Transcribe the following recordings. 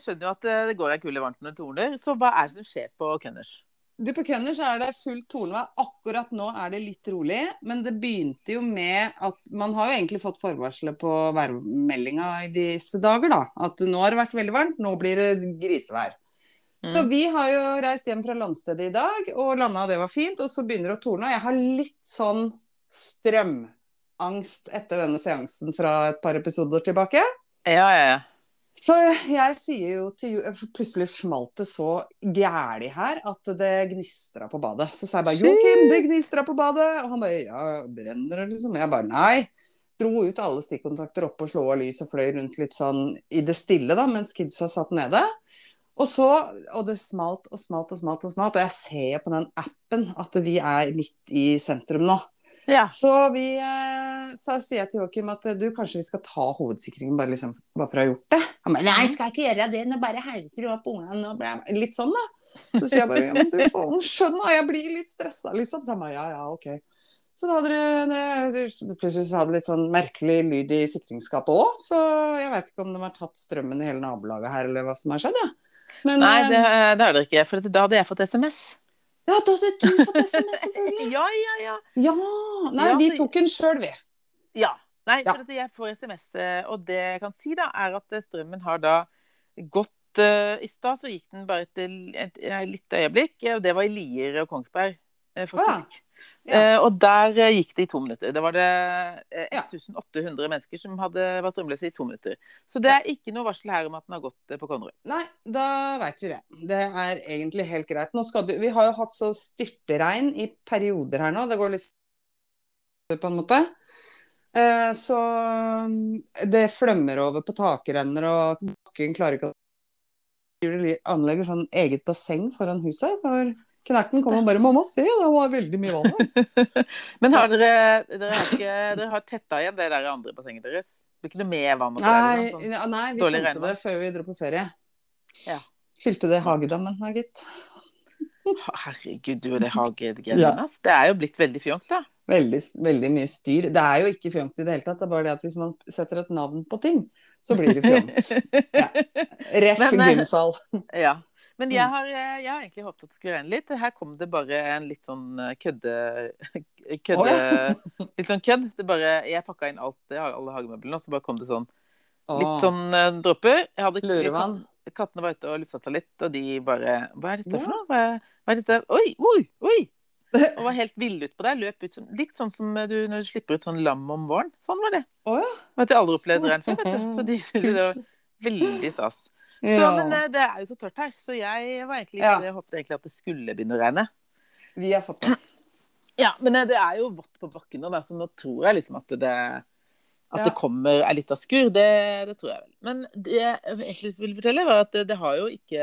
jeg skjønner jo at eh, det går ei kule varmt når det torner, så hva er det som skjer på Kønners? Du, På Kønners er det fullt tornevær. Akkurat nå er det litt rolig. Men det begynte jo med at man har jo egentlig fått forvarselet på værmeldinga i disse dager, da. At nå har det vært veldig varmt, nå blir det grisevær. Så vi har jo reist hjem fra landstedet i dag og landa, det var fint. Og så begynner det å torne. Og jeg har litt sånn strømangst etter denne seansen fra et par episoder tilbake. Ja, ja, ja. Så jeg sier jo til Ju Plutselig smalt det så gæli her at det gnistra på badet. Så sa jeg bare 'Joakim, det gnistra på badet'. Og han bare 'ja, brenner det', liksom? Jeg bare 'nei'. Dro ut alle stikkontakter opp og slo av lys og fløy rundt litt sånn i det stille, da, mens kidsa satt nede. Og så, og det smalt og smalt og smalt og smalt. Og jeg ser på den appen at vi er midt i sentrum nå. Ja. Så vi eh, så sier jeg til Joakim at eh, du, kanskje vi skal ta hovedsikringen bare, liksom, bare for å ha gjort det. Han bare nei, skal jeg ikke gjøre det, nå bare hauser du opp ungene og bla. Litt sånn, da. Så sier jeg bare ja, men du faen, skjønner, jeg blir litt stressa, liksom. Så han bare ja, ja, ok. Så da hadde det, det plutselig hadde litt sånn merkelig lyd i sikringsskapet òg, så jeg vet ikke om de har tatt strømmen i hele nabolaget her, eller hva som har skjedd, jeg. Men Nei, eh, det, det har dere ikke, for da hadde jeg fått SMS. Ja, da hadde du fått SMS, selvfølgelig. Ja, ja, ja. Ja. Nei, Ja, vi tok den sjøl, vi. Ja. Nei, Ja. for at jeg får SMS, eh, og det jeg kan si, da, er at eh, strømmen har da gått eh, I stad så gikk den bare et, et, et lite øyeblikk, og det var i Lier og Kongsberg, faktisk. Ja. Eh, og der uh, gikk det i to minutter. Det var det eh, Ja. 1800 mennesker som hadde, vært strømløse i to minutter. Så det er ikke noe varsel her om at den har gått eh, på Konnerud. Nei, da veit vi det. Det er egentlig helt greit. Du, vi har jo hatt så styrteregn i perioder her nå. Det går litt på en måte. Eh, så mm, det flømmer over på takrenner, og bakken klarer ikke å anlegger sånn eget basseng foran huset. For knerten kommer og bare 'Mamma, se, det var veldig mye vann her'. Men har dere Dere har, ikke, dere har tetta igjen det der andre bassenget deres? Det blir ikke noe mer vann? Nei, sånn? nei vi Dårlig det før vi dro på ferie. Ja. Fylte det i hagedammen her, gitt. Herregud, du og det hagegreiene. Ja. Det er jo blitt veldig fjongt, da. Veldig, veldig mye styr. Det er jo ikke fjongt i det hele tatt. Det er bare det at hvis man setter et navn på ting, så blir det fjongt. Ja. Ref Men, eh, gymsal. Ja. Men Mm. jeg har, eh, jeg har egentlig håpet at det skulle regne litt. Her kom det bare en litt sånn kødde... kødde... oh, ja. Litt sånn kødd. Det bare, jeg pakka inn alt, jeg har alle hagemøblene, og så bare kom det sånn litt sånn eh, dråper. Lurevann. Kattene var ute og lufta seg litt, og de bare Hva er dette for noe? Hva hva er dette? Oi, oi, oi! Og var helt ville utpå deg. Løp ut som, litt sånn som du når du slipper ut sånn lam om våren. Sånn var det. Å ja. Vet jeg aldri opplevd regn før, vet du. Så de syntes det var veldig stas. Så, Ja. men eh, det er jo så tørt her, så jeg var egentlig, Ja. håpet egentlig at det skulle begynne å regne. Vi har fått det. Ja, men eh, det er jo vått på bakken nå, så nå tror jeg liksom at det at Ja. det kommer ei lita skur, det, det tror jeg vel. Men det jeg egentlig vil fortelle, var at det, det har jo ikke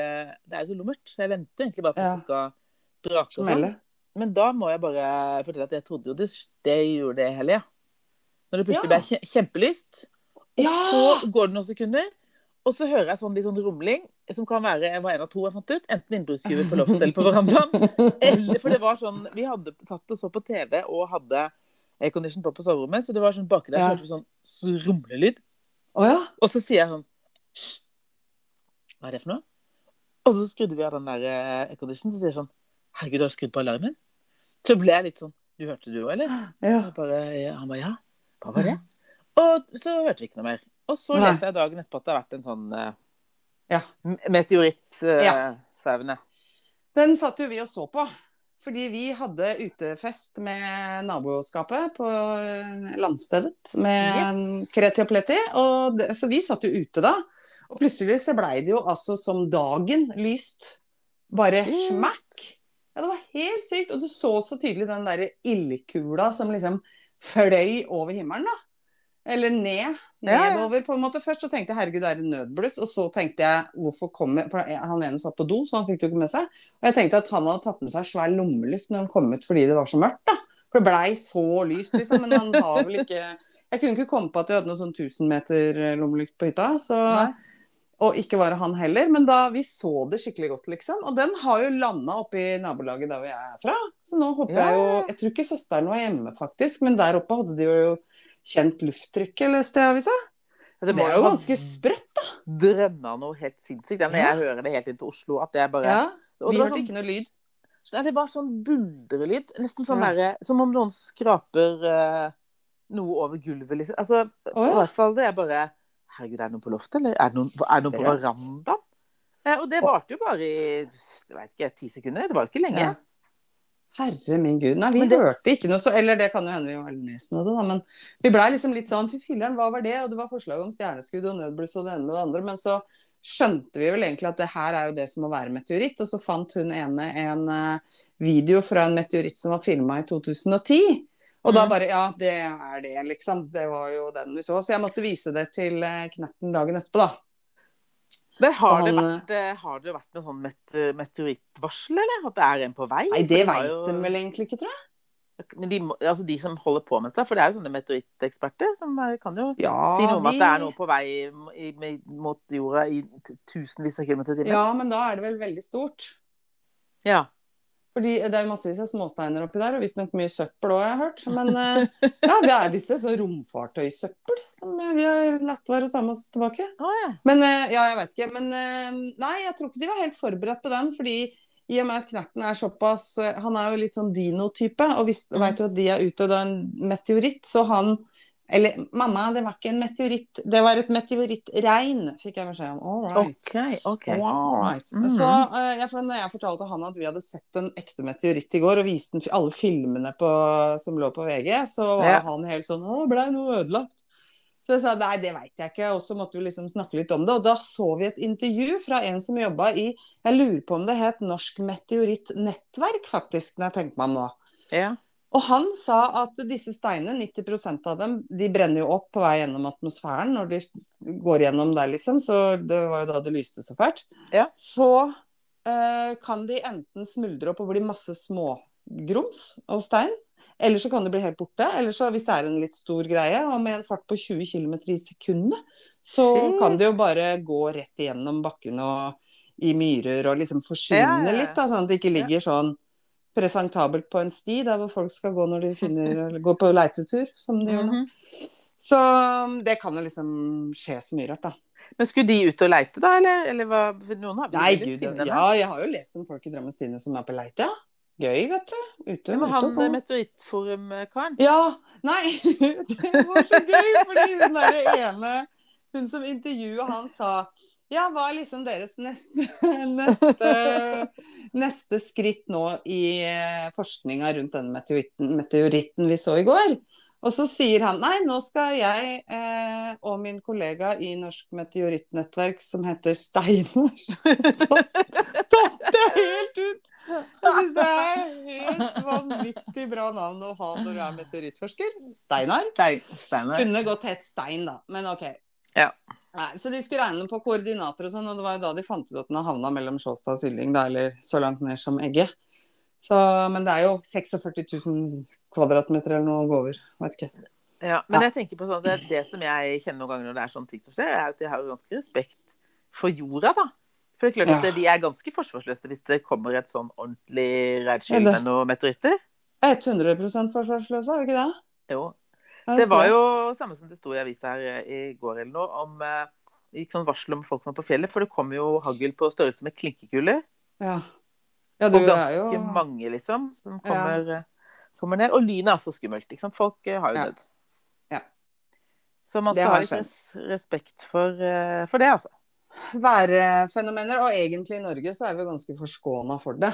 Det er jo så lummert, så jeg venter egentlig bare på at det skal brake og sånn. Men da må jeg bare fortelle at jeg trodde jo det, det gjorde det hele, ja. Når det plutselig ble kjempelyst, og Ja! så går det noen sekunder, og så hører jeg sånn litt sånn rumling, som kan være var en av to jeg fant ut. Enten innbruddstyver på loftet eller på verandaen. Eller for det var sånn Vi hadde satt og så på TV og hadde aircondition på på soverommet, så det var sånn baki der Ja. hørte sånn rumlelyd. Oh, ja. Og så sier jeg sånn Hysj! Hva er det for noe? Og så skrudde vi av den der eh, aircondition, så sier jeg sånn Herregud, har du skrudd på alarmen? Så ble jeg litt sånn Du hørte du òg, eller? ja. Bare, han bare ja. Hva var det? Og så hørte vi ikke noe mer. Og så Nei. leser jeg dagen etterpå at det har vært en sånn uh, Ja. meteorittsvevende. Ja. Den satt jo vi og så på. Fordi vi hadde utefest med naboskapet på eh, landstedet med Yes. Kreti og Pleti. Og det, så vi satt jo ute da. Og plutselig så blei det jo altså som dagen lyst. Bare smakk. Ja, det var helt sykt. Og du så så tydelig den derre ildkula som liksom fløy over himmelen, da. Eller ned. Nedover, på en måte. Først så tenkte jeg herregud, det er en nødbluss. Og så tenkte jeg hvorfor kommer For han ene satt på do, så han fikk det jo ikke med seg. Og jeg tenkte at han hadde tatt med seg svær lommelykt når han kom ut fordi det var så mørkt, da. For det blei så lyst, liksom. Men han har vel ikke Jeg kunne ikke komme på at vi hadde noe sånn 1000 meter lommelykt på hytta. Så Nei. og ikke var det han heller, men da vi så det skikkelig godt, liksom. Og den har jo landa oppe i nabolaget der hvor jeg er fra. Så nå håper Ja. jeg jo Jeg tror ikke søsteren var hjemme, faktisk, men der oppe hadde de jo kjent lufttrykket, leste jeg i avisa. Altså, Det det, er jo ganske sprøtt, da. Drønna noe helt sinnssykt. Ja. jeg hører det helt inn til Oslo. At det er bare Ja. Vi hørte sånn- ikke noe lyd. Nei, det var sånn buldrelyd. Nesten sånn Ja. derre Som om noen skraper uh, noe over gulvet, liksom. Altså, oh, ja. I hvert fall det er bare Herregud, er det noen på loftet, eller er det noen, er det noen på verandaen? Eh, og det varte jo bare i jeg vet ikke, ti sekunder. Det var jo ikke lenge. Ja. Herre min gud. Nei, vi det- hørte ikke noe så Eller det kan jo hende vi var det, da. Men vi blei liksom litt sånn Fy filler'n, hva var det? Og det var forslag om stjerneskudd og nødbluss og det ene og det andre. Men så skjønte vi vel egentlig at det her er jo det som må være meteoritt. Og så fant hun ene en eh, video fra en meteoritt som var filma i 2010. Og da Mm. bare Ja, det er det, liksom. Det var jo den vi så. Så jeg måtte vise det til eh, Knerten dagen etterpå, da. Men har det, vært, eh, har det vært noe sånn meteorittvarsel, eller? At det er en på vei? Nei, det de veit jo- de vel egentlig ikke, tror jeg. Men de, altså de som holder på med dette, for det er jo sånne meteoritteksperter som er- kan jo Ja, si noe om at det er noe på vei i, i, mot jorda i tusenvis av kilometer i timen. Ja, men da er det vel veldig stort. Ja. Fordi det er jo massevis av småsteiner oppi der, og visstnok mye søppel òg, har jeg hørt. Men eh, ja, det er visst et sånt romfartøysøppel som vi har latt være å ta med oss tilbake. Å, ja. Men eh, ja, jeg veit ikke. Men eh, nei, jeg tror ikke de var helt forberedt på den. Fordi i og med at Knerten er såpass Han er jo litt sånn dino-type, og Mm. vet jo at de er ute av en meteoritt, så han Eller mamma, det var ikke en meteoritt, det var et meteorittregn, fikk jeg beskjed om. All right. OK. ok. All right. Mhm. Så uh, jeg, for når jeg fortalte han at vi hadde sett en ekte meteoritt i går, og viste den alle filmene på, som lå på VG, så var Ja. han helt sånn Å, blei noe ødelagt? Så jeg sa nei, det veit jeg ikke, og så måtte vi liksom snakke litt om det. Og da så vi et intervju fra en som jobba i Jeg lurer på om det het Norsk Meteorittnettverk, faktisk, når jeg tenker meg om nå. Ja. Og han sa at disse steinene, 90% av dem, de brenner jo opp på vei gjennom atmosfæren når de går gjennom der, liksom. Så det var jo da det lyste så fælt. Ja. Så eh, kan de enten smuldre opp og bli masse smågrums og stein. Eller så kan det bli helt borte. Eller så hvis det er en litt stor greie, og med en fart på 20 km i sekundet, så Shit. kan det jo bare gå rett igjennom bakken og i myrer og liksom forsvinne Ja, ja, litt, da, sånn at det ikke ligger sånn presentabelt på en sti der hvor folk skal gå når de finner, går på leitetur, som de gjør nå. Mhm. Så det kan jo liksom skje så mye rart, da. Men skulle de ut og leite, da? Eller, eller hva? Noen har Nei, gud, finne ja, jeg har jo lest om folk i Drammens Stine som er på leite, ja. Gøy, vet du. Ute, men ute han og gå. meteorittforum-karen? Ja, nei, det var så gøy, fordi hun der ene, hun som intervjuet, han sa ja, hva er liksom deres neste, neste, neste skritt nå i eh, forskninga rundt den meteoritten, meteoritten vi så i går? Og så sier han nei, nå skal jeg eh, og min kollega i Norsk meteorittnettverk som heter Steinar Tatt helt ut! Jeg syns det er helt vanvittig bra navn å ha når du er meteorittforsker. Steinar. Stein, Steinar. Kunne godt hett Stein, da, men ok. Ja. Nei, så de skulle regne på koordinater og sånn, og det var jo da de fant ut at den havna mellom Sjåstad og Sylling, da, eller så langt ned som Egge. Så, men det er jo 46 000 kvadratmeter eller noe å gå over. Vet ikke. Ja, men Ja. jeg tenker på sånn, det, det som jeg kjenner noen ganger når det er sånne ting som skjer, er at jeg har jo ganske respekt for jorda, da. For det er klart at Ja. de er ganske forsvarsløse hvis det kommer et sånn ordentlig regnskyll med noen meteoritter. 100 forsvarsløse, er vi ikke det? Jo. Det var jo samme som det sto i avisa her eh, i går eller noe, om det gikk sånn varsel om folk som var på fjellet, for det kom jo hagl på størrelse med klinkekuler. Ja. ja, Og ganske jo mange, liksom, som kommer, ja. kommer ned. Og lynet er så skummelt, Liksom. Folk eh, har jo Ja. dødd. Så man skal ha litt res respekt for, eh, for det, altså. værfenomener. Og egentlig i Norge så er vi ganske forskåna for det.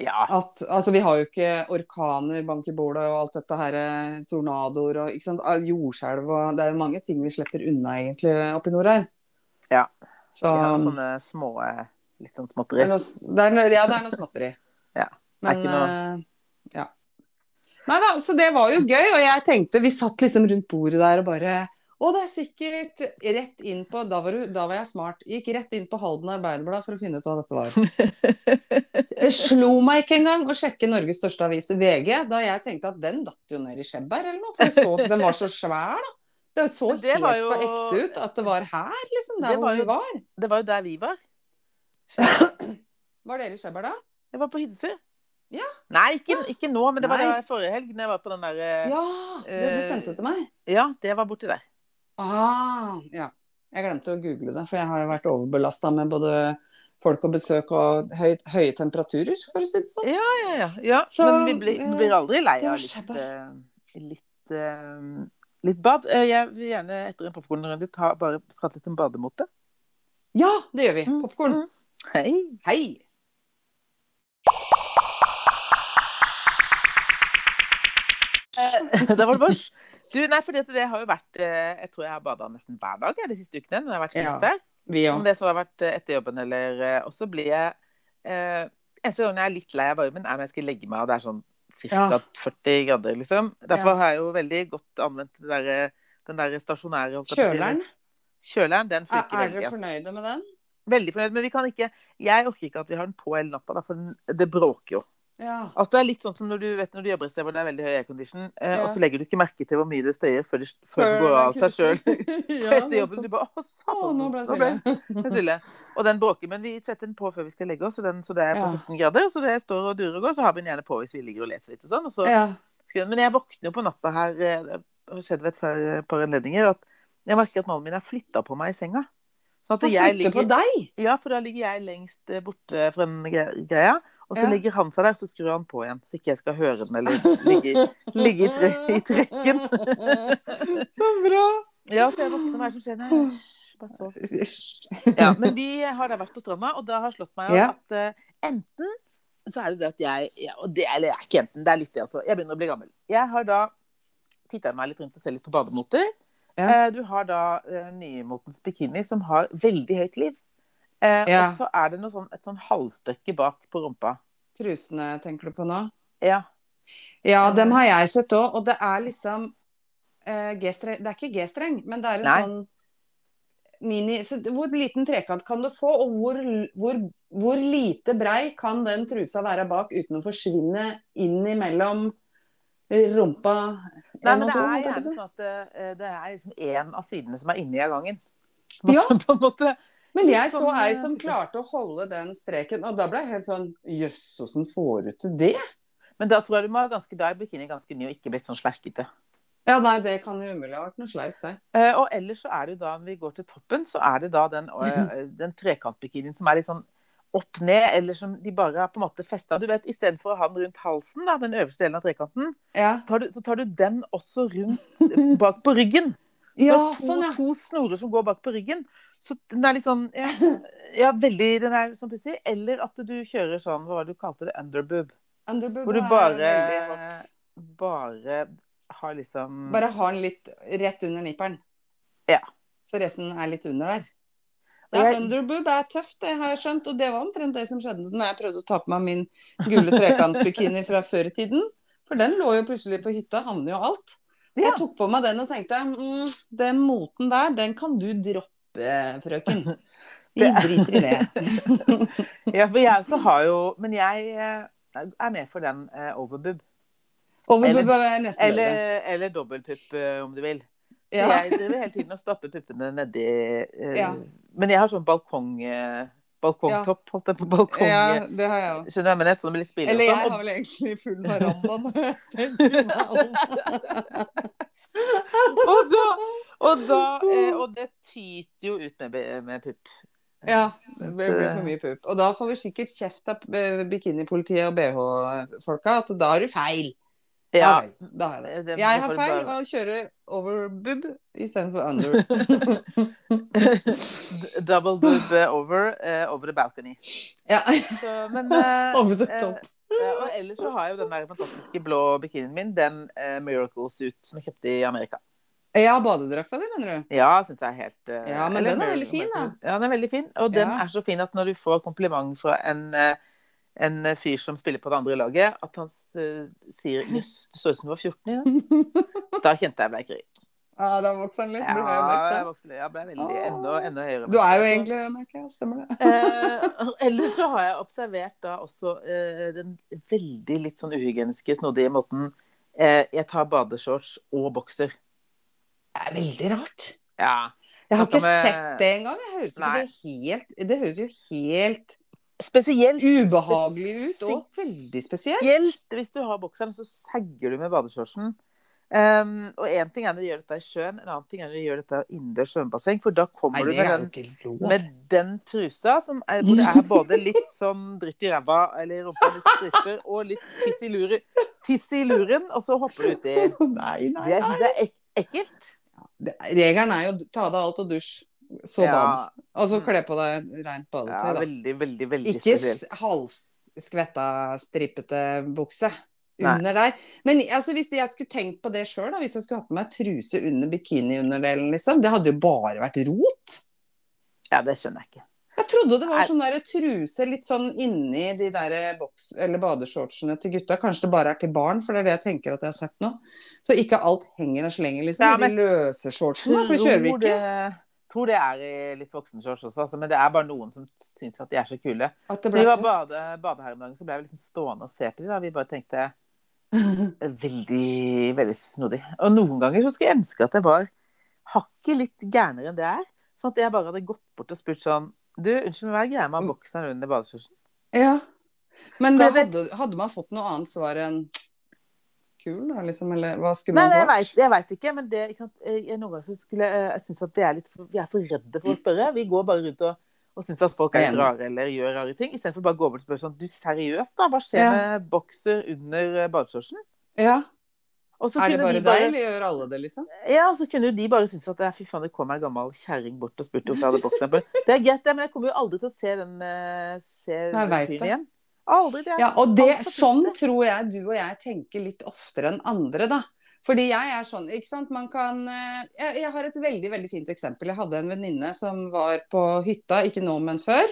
Ja. At, altså, vi har jo ikke orkaner, bank i bordet og alt dette her, eh, tornadoer og ikke sant, ah, jordskjelv og Det er jo mange ting vi slipper unna egentlig oppi i nord her. Ja. Så Vi har sånne små eh, litt sånn det småtteri. er noe, det er, ja, det er noe småtteri. Ja, det er ikke noe- eh, ja. Nei da, så det var jo gøy, og jeg tenkte Vi satt liksom rundt bordet der og bare Å, det er sikkert rett inn på Da var, du, da var jeg smart. Gikk rett inn på Halden Arbeiderblad for å finne ut hva dette var. Det slo meg ikke engang å sjekke Norges største avis, VG, da jeg tenkte at den datt jo ned i skjebber eller noe. For så, den var så svær, da. Det så det helt jo- på ekte ut at det var her, liksom. Der hvor vi var. Det var jo der vi var. Var dere i Skjebber da? Jeg var på hyttetur. Ja. Nei, ikke, ikke nå, men det var Nei. det forrige helg. Når jeg var på den der Ja, det du Eh, sendte til meg. Ja, det var borti der. Ah, ja. Jeg glemte å google det, for jeg har jo vært overbelasta med både folk og besøk og høy, høye temperaturer, for å si det sånn. Ja, ja, ja. ja. Så, Men vi blir, vi blir aldri lei av litt, eh, litt, eh, litt bad. Eh, Jeg vil gjerne etter en popkornrunde bare prate litt om bademote. Ja, det gjør vi. Mm, Popkorn. mm. Hei. Hei! Da var det bors. Du, nei, for det har jo vært eh, Jeg tror jeg har bada nesten hver dag de siste ukene når jeg har vært Ja. vi Vi Om det så har vært eh, etter jobben eller eh, Og så blir jeg eh, Eneste gangen jeg er litt lei av varmen, er når jeg skal legge meg, og det er sånn ca. Ja. 40 grader, liksom. Derfor Ja. har jeg jo veldig godt anvendt det der, den der stasjonære. Kjøleren. Kjøleren, den funker veldig. er dere fornøyde med den? Veldig fornøyd. Men vi kan ikke Jeg orker ikke at vi har den på hele natta, for det bråker jo. Ja. Altså, det er litt sånn som når du vet når du jobber i sted hvor det er veldig høy aircondition, eh, Ja. og så legger du ikke merke til hvor mye det støyer før før det går av seg sjøl. ja, Etter jobben. Du bare Å, satan. Nå ble jeg nå ble jeg stille. Og den bråker. Men vi setter den på før vi skal legge oss, så, den, så det er på Ja. 17 grader. Så det står og durer og går. Så har vi den gjerne på hvis vi ligger og leser litt og sånn. Og så, ja. Men jeg våkner jo på natta her, eh, det har skjedd ved et par- anledninger, at jeg merker at mannen min har flytta på meg i senga. Sånn at jeg ligger, på deg! ja, for da ligger jeg lengst eh, borte fra den greia. Og så Ja. legger han seg der, så skrur han på igjen. Så ikke jeg skal høre den eller ligge, ligge i, tre, i trekken. Så bra! Ja, så jeg våkner, er som skjer? Nei, bare sov. Ja, men vi har da vært på stranda, og det har slått meg Ja. at uh, enten så er det det at jeg ja, det, Eller det er ikke enten, det er litt det, altså. Jeg begynner å bli gammel. Jeg har da titta meg litt rundt og ser litt på bademoter. Ja. Eh, du har da eh, nymotens bikini som har veldig høyt liv. Eh, Ja. Og så er det sånn, et sånn halvstykke bak på rumpa. Trusene tenker du på nå? Ja. Ja, dem har jeg sett òg, og det er liksom eh, G-streng Det er ikke G-streng, men det er en Nei. sånn mini så Hvor liten trekant kan du få, og hvor, hvor, hvor lite brei kan den trusa være bak uten å forsvinne inn imellom rumpa Nei, men det er på gjerne sånn at det, det er liksom én av sidene som er inni av gangen. Ja. på en måte. Men jeg så sånn, ei eh, som klarte å holde den streken, og da ble jeg helt sånn Jøss, åssen får du til det? Men da tror jeg du må ha ganske, da er bikini ganske ny og ikke blitt sånn slerkete. Ja, nei, det kan jo umulig ha vært noe slerk der. Eh, og ellers så er det jo da, når vi går til toppen, så er det da den, eh, den trekantbikinien som er litt sånn opp ned, eller som de bare har på en måte festa. Du vet, istedenfor å ha den rundt halsen, da, den øverste delen av trekanten, Ja, så tar, du, så tar du den også rundt bak på ryggen. Ja det er to, sånn, ja. to snorer som går bak på ryggen. Så den er litt sånn Ja, ja veldig Den er sånn pussig. Eller at du kjører sånn, hva var det du kalte det, underboob. Underboob Hvor du er bare veldig hot. Bare har liksom Bare har den litt rett under nipperen. Ja. Så resten er litt under der. Ja, underboob er tøft, det har jeg skjønt. Og det var omtrent det som skjedde når jeg prøvde å ta på meg min gule trekantbikini fra før i tiden. For den lå jo plutselig på hytta, havner jo alt. Ja. Jeg tok på meg den og tenkte mm, den moten der, den kan du droppe, frøken. Vi driter i det. Ja, for jeg også har jo Men jeg eh, er med for den uh, overbub. Overbub er nesten Eller, bedre. eller dobbeltpupp, eh, om du vil. Ja. Jeg driver hele tiden og stapper puppene nedi uh, Ja. Men jeg har sånn balkong... Eh, balkongtopp, holdt jeg på. balkongen. ja, det har jeg òg. Skjønner du hva jeg mener? Sånn det blir spillet Eller jeg har vel egentlig full veranda når jeg tenker meg om. Og, og da, og, da eh, og det tyter jo ut med, med pupp. Ja, det blir for mye pupp. Og da får vi sikkert kjeft av eh, bikinipolitiet og BH-folka at da er du feil. Ja. vel, da har jeg det. Jeg har feil og kjører over boob istedenfor under. Double boob eh, over, uh, over the balcony. Ja. Så, men uh, Over the top. Uh, og ellers så har jeg jo den der fantastiske blå bikinien min, den Miracle Suit som jeg kjøpte i Amerika. Ja, badedrakta di, mener du? Ja, syns jeg er helt Ja, men den er veldig fin, da. Ja, den er veldig fin. Og den Ja. er så fin at når du får kompliment fra en, eh, en fyr som spiller på det andre laget, at han eh, sier 'jøss, det så ut som du var 14 i dag', da kjente jeg bleikeri. Ja, da vokser han litt. Ja, og mørk, jeg vokste- jeg ble veldig enda, enda høyere. Du er jo egentlig høyere, ja. Stemmer det. Eh, ellers så har jeg observert da også eh, den veldig litt sånn uhygieniske, snodige måten eh, jeg tar badeshorts og bokser. Det er veldig rart. Ja. Jeg har ikke med- sett det engang. Det høres, det, helt, det høres jo helt Spesielt, ubehagelig ut, og veldig spesielt. spesielt hvis du har bokseren, så sagger du med badeshortsen. Um, og én ting er når du gjør dette i sjøen, en annen ting er når du gjør dette i innendørs svømmebasseng. For da kommer Nei, du med den, med den trusa, som er, hvor det er både litt sånn dritt i ræva eller rumpa, litt stripper, og litt tiss i luren, tiss i luren og så hopper du uti. Det syns jeg er ek ekkelt. Ja, Regelen er jo ta av deg alt og dusj, så Ja. bad. Og så Mm. kle på deg rent Ja, badetøy, da. veldig, veldig, veldig Ikke spesielt. halsskvetta, strippete bukse Nei. under der. Men altså, hvis jeg skulle tenkt på det sjøl, hvis jeg skulle hatt på meg truse under bikiniunderdelen, liksom, det hadde jo bare vært rot. Ja, det skjønner jeg ikke. Jeg trodde det var sånn der truse litt sånn inni de der boks- eller badeshortsene til gutta. Kanskje det bare er til barn, for det er det jeg tenker at jeg har sett nå. Så ikke alt henger og slenger liksom Ja, men, de løse shortsene, for det kjører vi ikke. det, tror det er i litt voksenshorts også, altså, men det er bare noen som syns at de er så kule. At det Vi ble var tøft. bade, bade her om dagen, så ble vi liksom stående og se på dem. Da. Vi bare tenkte veldig, veldig snodig. Og noen ganger så skulle jeg ønske at jeg var hakket litt gærnere enn det er. Sånn at jeg bare hadde gått bort og spurt sånn Du, unnskyld, hva er greia med ha bokseren under badeskjorten? Ja. Men da hadde, hadde man fått noe annet svar enn kul, da, liksom? Eller hva skulle man sagt? nei, jeg veit vet, ikke, men det, ikke? Jeg, noen ganger så skulle jeg, jeg synes at er, for, vi er for redde for å spørre. Vi går bare rundt og, og syns at folk er rare eller gjør rare ting, istedenfor bare å gå bort og spørre sånn Du, seriøst, da? Hva skjer Ja. med bokser under eh, badeshortsen? Ja. Er det bare de deg, eller gjør alle det, liksom? Ja, og så kunne jo de bare synes at fy faen, det kom ei gammel kjerring bort og spurte om jeg hadde bokseren på. Det er greit, det, men jeg kommer jo aldri til å se den, eh, se Nei, den fyren igjen. Aldri. Det er Ja, og det, sånn tror jeg du og jeg tenker litt oftere enn andre, da. Fordi jeg er sånn, ikke sant, man kan eh, Jeg, jeg har et veldig, veldig fint eksempel. Jeg hadde en venninne som var på hytta, ikke nå, men før.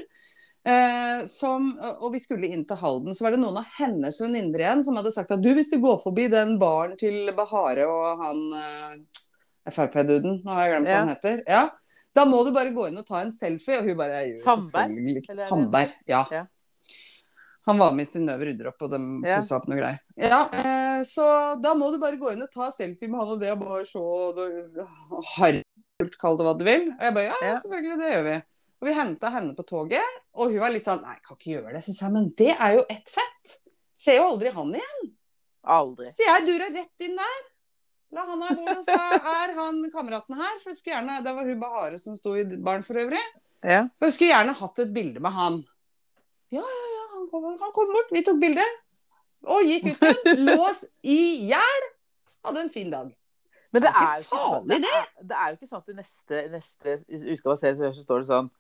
Eh, som, og vi skulle inn til Halden, så var det noen av hennes venninner igjen som hadde sagt at du, hvis du går forbi den baren til Bahare og han eh, Frp-duden, nå har jeg glemt hva Ja. han heter, ja, da må du bare gå inn og ta en selfie. Og hun bare «Jo, Sandberg? selvfølgelig ikke». Eller er Sandberg, ja. Ja. Han var med i Synnøve rydder opp, og de Ja. pussa opp noe greier. Ja, eh, så da må du bare gå inn og ta selfie med han, og det og bare se harrykult, kall det hva du vil. Og jeg bare ja, ja, selvfølgelig, det gjør vi. Og vi henta henne på toget, og hun var litt sånn nei, jeg kan ikke gjøre det. Så sa jeg, men det er jo ett fett. Ser jo aldri han igjen. Aldri. Så jeg dura rett inn der. La han her gå, og så er han kameraten her. For jeg skulle gjerne, Det var hun Bahare som sto i baren for øvrig. Ja. For jeg skulle gjerne hatt et bilde med han. Ja, ja, ja, han kom, han kom bort. Vi tok bilde. Og gikk ut igjen. Lås i hjel. Hadde en fin dag. Men det Det er er, ikke jo sånn, farlig, det, er, det er jo ikke sånn at i neste, neste utgave av Se så står det sånn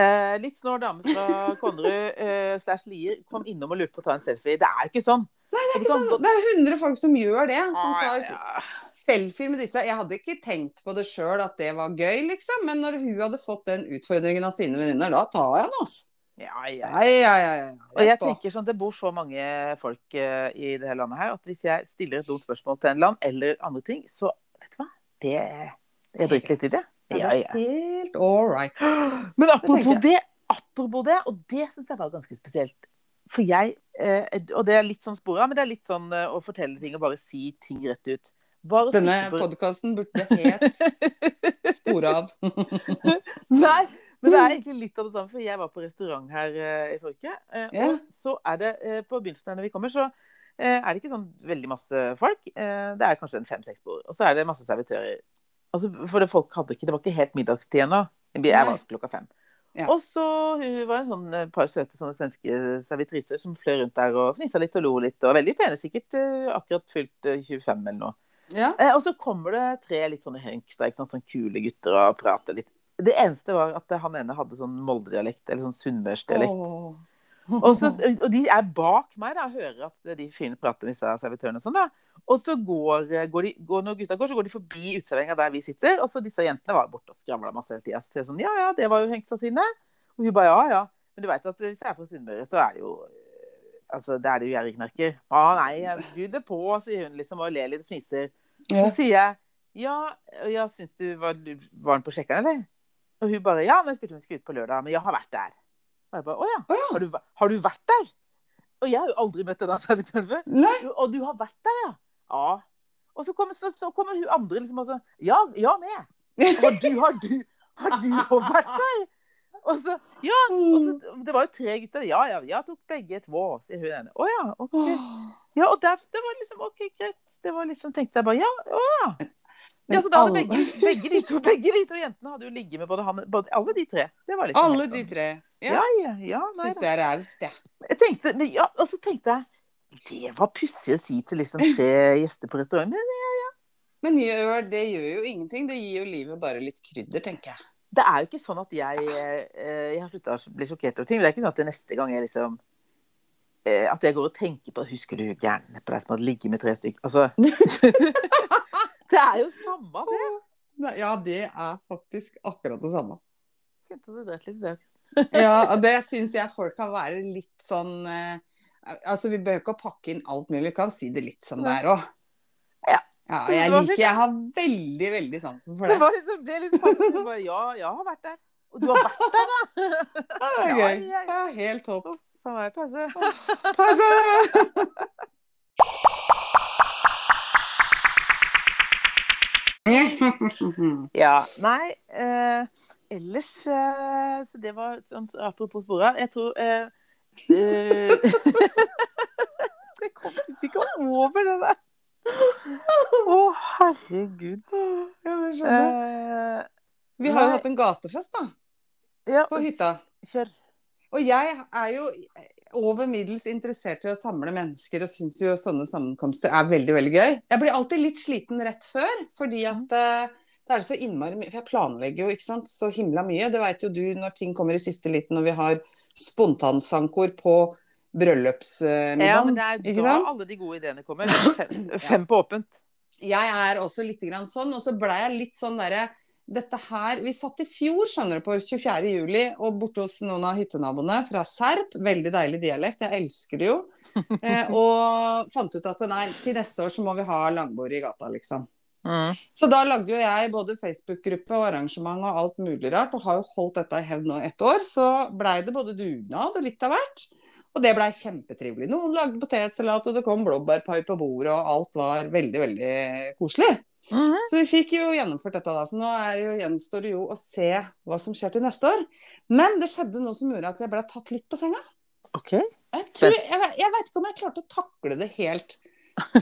eh, Litt snår dame fra Konnerud eh, slash Lier kom innom og lurte på å ta en selfie. Det er jo ikke sånn. Det er, ikke sånn, det er 100 folk som gjør det. Som Ah, tar ja. selfier med disse. Jeg hadde ikke tenkt på det sjøl at det var gøy, liksom. Men når hun hadde fått den utfordringen av sine venninner, da tar jeg den, altså. Ja, ja. Ja, ja. Og jeg tenker sånn, Det bor så mange folk uh, i det hele landet her at hvis jeg stiller et dumt spørsmål til en land eller andre ting, så vet du hva Det Jeg driter litt i det. Ja, Ja, helt all right. Men apropos det, apropos det, og det syns jeg var ganske spesielt. For jeg, eh, og det er litt sånn spora, men det er litt sånn eh, å fortelle ting og bare si ting rett ut. Denne på- podkasten burde helt spore av. Nei, men det er egentlig litt av det samme, for jeg var på restaurant her eh, i forrige uke. eh, yeah. Og så er det eh, på begynnelsen her når vi kommer, så er det ikke sånn veldig masse folk. Det er kanskje en fem-seks bord. Og så er det masse servitører. Altså, for det, folk hadde ikke, det var ikke helt middagstid ennå. Jeg var klokka fem. Ja. Og så hun var en sånn eh, par søte sånne svenske servitriser som fløy rundt der og fnissa litt og lo litt. Og veldig pene, sikkert akkurat fylt eh, 25 eller noe. Ja. Eh, og så kommer det tre litt sånne hunks, ikke sant? sånn kule gutter og prater litt. Det eneste var at han ene hadde sånn Molde-dialekt, eller sånn sunnmørsdialekt. Og, så, og de er bak meg da, og hører at de fine prater med disse servitørene. og Sånn, da. Og så går, går de, går, når gutta går, så går de forbi uteserveringa der vi sitter. Og så disse jentene var borte og skravla masse hele tida. Så sånn, ja ja, det var jo henksa sine. Og hun bare ja ja. Men du veit at hvis jeg er fra Sunnmøre, så er det jo Altså, det er det jo gjerrigknerker. Å nei, jeg det på, sier hun liksom og ler litt og fniser. Så sier jeg ja, ja syns du var, var den på sjekkeren, eller? Og hun bare ja, den spurte om vi skulle ut på lørdag, men jeg har vært der. Og jeg bare å ja, har du, har du vært der? Og jeg har jo aldri møtt denne servitøren før. Nei. Og du har vært der, ja? Ja. Og så kommer, så, så kommer hun andre liksom og så Ja, ja, med. Og du, har du, har du òg vært der? Og så, ja, og så, Det var jo tre gutter. Ja, ja, jeg tok begge två, sier hun ene. Å ja, OK. Ja, og der, det var liksom OK, greit. Det var liksom, tenkte jeg bare ja, å ja. Men ja så da hadde alle- begge, begge, de to, begge de to jentene hadde jo ligget med både han både, Alle de tre. Det var liksom Alle de tre. Ja, Ja, ja, ja. Nei, Syns det er raust, jeg. Jeg tenkte, men ja, og så tenkte jeg Det var pussig å si til liksom tre gjester på restaurant. Men Men gjør, det gjør jo ingenting. Det gir jo livet bare litt krydder, tenker jeg. det er jo ikke sånn at jeg eh, Jeg har slutta å bli sjokkert over ting. men Det er ikke sånn at det neste gang jeg liksom eh, At jeg går og tenker på Husker du gærne på deg som hadde ligget med tre stykker? Altså Det er jo samme, det. Ja, det er faktisk akkurat det samme. Kjente du det litt det. Ja, og det syns jeg folk kan være litt sånn eh, Altså, vi behøver ikke å pakke inn alt mulig, vi kan si det litt som det er òg. Ja. ja. Jeg liker. Jeg har veldig, veldig sansen for Det det. var liksom det er litt sånn bare, Ja, jeg har vært der. Og du har vært der, da! Ja, det er gøy. ja, helt topp. Passe. jeg Ja, nei eh, Ellers eh, Så det var sånn så apropos sporet. Jeg tror eh, eh, Jeg kommer ikke over det der. Å, herregud. Ja, det skjønner jeg. Eh, Vi har jo hatt en gatefest, da. ja, På hytta. Kjør. Og jeg er jo over middels interessert i å samle mennesker, og syns jo sånne sammenkomster er veldig, veldig gøy. Jeg blir alltid litt sliten rett før, fordi at eh, det er så innmari mye For jeg planlegger jo ikke sant, så himla mye. Det veit jo du når ting kommer i siste liten, og vi har spontansankor på bryllupsmiddagen. Ja, men det er da sant? alle de gode ideene kommer. Fem, fem på åpent. Jeg er også litt grann sånn, og så blei jeg litt sånn derre dette her, Vi satt i fjor skjønner du, på 24. juli og borte hos noen av hyttenaboene fra Serp. Veldig deilig dialekt, jeg elsker det jo. Eh, og fant ut at nei, til neste år så må vi ha langbord i gata, liksom. Mm. Så da lagde jo jeg både Facebook-gruppe og arrangement og alt mulig rart, og har jo holdt dette i hevd nå ett år. Så blei det både dugnad og litt av hvert. Og det blei kjempetrivelig. Noen lagde potetsalat, og det kom blåbærpai på bordet, og alt var veldig, veldig koselig. Mhm. Så vi fikk jo gjennomført dette, da. Så nå er det jo, gjenstår det jo å se hva som skjer til neste år. Men det skjedde noe som gjorde at jeg ble tatt litt på senga. OK. Jeg, tror, jeg, jeg vet ikke om jeg klarte å takle det helt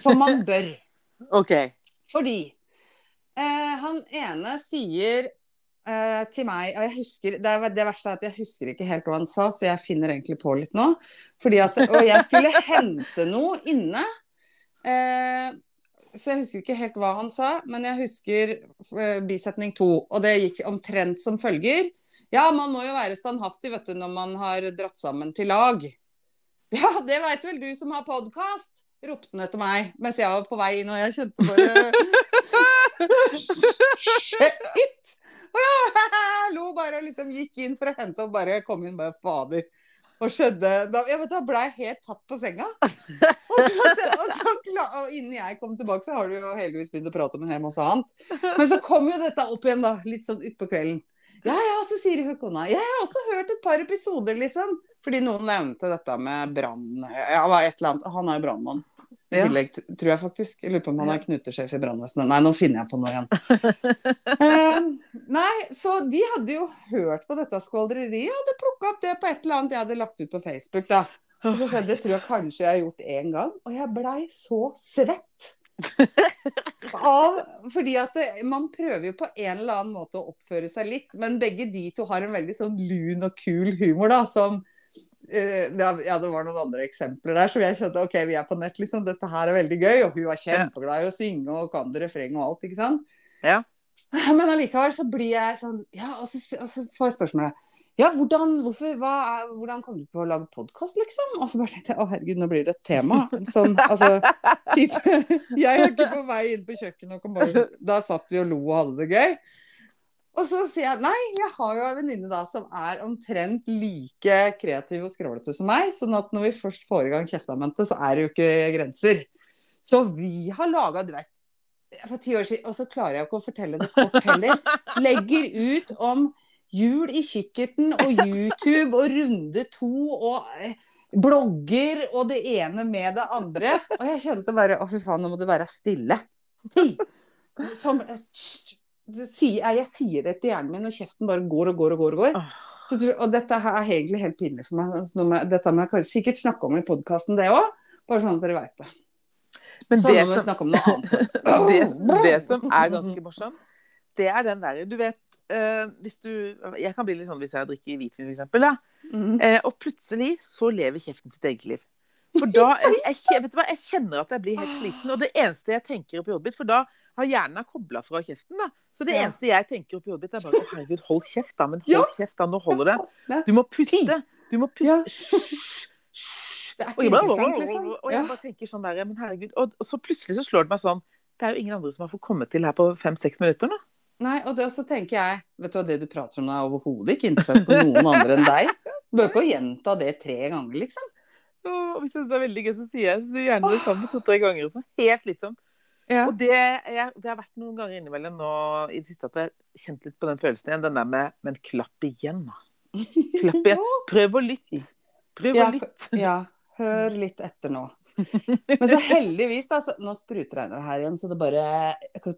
som man bør. ok. Fordi eh, han ene sier eh, til meg Og jeg husker det, er, det verste er at jeg husker ikke helt hva han sa, så jeg finner egentlig på litt nå. Fordi at, og jeg skulle hente noe inne. Eh, så jeg husker ikke helt hva han sa, men jeg husker eh, bisetning to. Og det gikk omtrent som følger. Ja, man må jo være standhaftig, vet du, når man har dratt sammen til lag. Ja, det veit vel du som har podkast, ropte han etter meg mens jeg var på vei inn, og jeg kjente bare Shit! Og jeg lo bare og liksom gikk inn for å hente og bare kom inn bare fader. Og skjedde Da, ja, da ble jeg helt tatt på senga. Og, så, og, så, og innen jeg kom tilbake, så har du jo heldigvis begynt å prate om en hel masse annet. Men så kom jo dette opp igjen, da. Litt sånn utpå kvelden. Ja ja, så sier hun kona. Jeg har også hørt et par episoder, liksom. Fordi noen nevnte dette med brann Ja, et eller annet. Han er jo brannmann. I Ja. tillegg, tror jeg faktisk. Jeg lurer på om han er knutesjef i brannvesenet. Nei, nå finner jeg på noe igjen. uh, nei, så de hadde jo hørt på dette skvaldreriet. Hadde plukka opp det på et eller annet jeg hadde lagt ut på Facebook. da. Og så sa jeg det tror jeg kanskje jeg har gjort én gang. Og jeg blei så svett. Av, fordi at det, Man prøver jo på en eller annen måte å oppføre seg litt, men begge de to har en veldig sånn lun og kul humor, da, som ja, ja, det var noen andre eksempler der, så jeg skjønte ok, vi er på nett, liksom. Dette her er veldig gøy. Og hun var kjempeglad i å synge og kan refreng og alt, ikke sant. Ja. Men allikevel så blir jeg sånn Ja, og så, og så får jeg spørsmålet ja, hvordan, hvorfor, er, hvordan kom du på å lage podkast, liksom? Og så bare tenkte jeg å herregud, nå blir det et tema som Altså, type Jeg er ikke på vei inn på kjøkkenet og kom bare Da satt vi og lo og hadde det gøy. Og så sier jeg nei, jeg har jo en venninne da som er omtrent like kreativ og skravlete som meg. Sånn at når vi først får i gang kjeftamentet, så er det jo ikke grenser. Så vi har laga, du vet For ti år siden Og så klarer jeg ikke å fortelle det kort heller. Legger ut om jul i kikkerten og YouTube og runde to og eh, blogger og det ene med det andre. Og jeg kjente bare Å, fy faen, nå må du være stille. Som sier, jeg, sier det til hjernen min, og kjeften bare går og går og går. Og går. Så, og dette her er egentlig helt pinlig for meg. Så nå må dette må jeg sikkert snakke om i podkasten, det òg. Bare sånn at dere veit det. Men Så det må vi snakke om noe annet. det, det som er ganske morsomt, det er den derre Du vet Uh, hvis du Jeg kan bli litt sånn hvis jeg drikker hvitvin. Da. Mm. Eh, og plutselig så lever kjeften sitt eget liv. For da jeg, jeg, vet du hva, jeg kjenner at jeg blir helt sliten. Og det eneste jeg tenker oppi hodet mitt For da har hjernen kobla fra kjeften. da. Så det Ja. eneste jeg tenker oppi hodet mitt, er bare å herregud, hold kjeft, da. Men hold Ja. kjeft, da. Nå holder det. Du må puste. Du må puste. Ja. Det er Og ikke interessant, liksom. og jeg bare tenker sånn der, men herregud. Og, og så plutselig så slår det meg sånn Det er jo ingen andre som har fått komme til her på fem-seks minutter nå. Nei, og det, så tenker jeg Vet du hva, det du prater om er overhodet ikke interessant for noen andre enn deg. Du bør ikke å gjenta det tre ganger, liksom. Og hvis jeg syns det er veldig gøy, så sier jeg så gjerne det samme to-tre ganger. sånn. Helt slitsomt. Ja. Og det, jeg, det har vært noen ganger innimellom nå i det siste at jeg har kjent litt på den følelsen igjen. Den der med Men klapp igjen, da. Klapp igjen. Prøv å lytte. Prøv Ja, å lytte. Ja, hør litt etter nå. Men så heldigvis, da. Så, nå sprutregner det her igjen, så det bare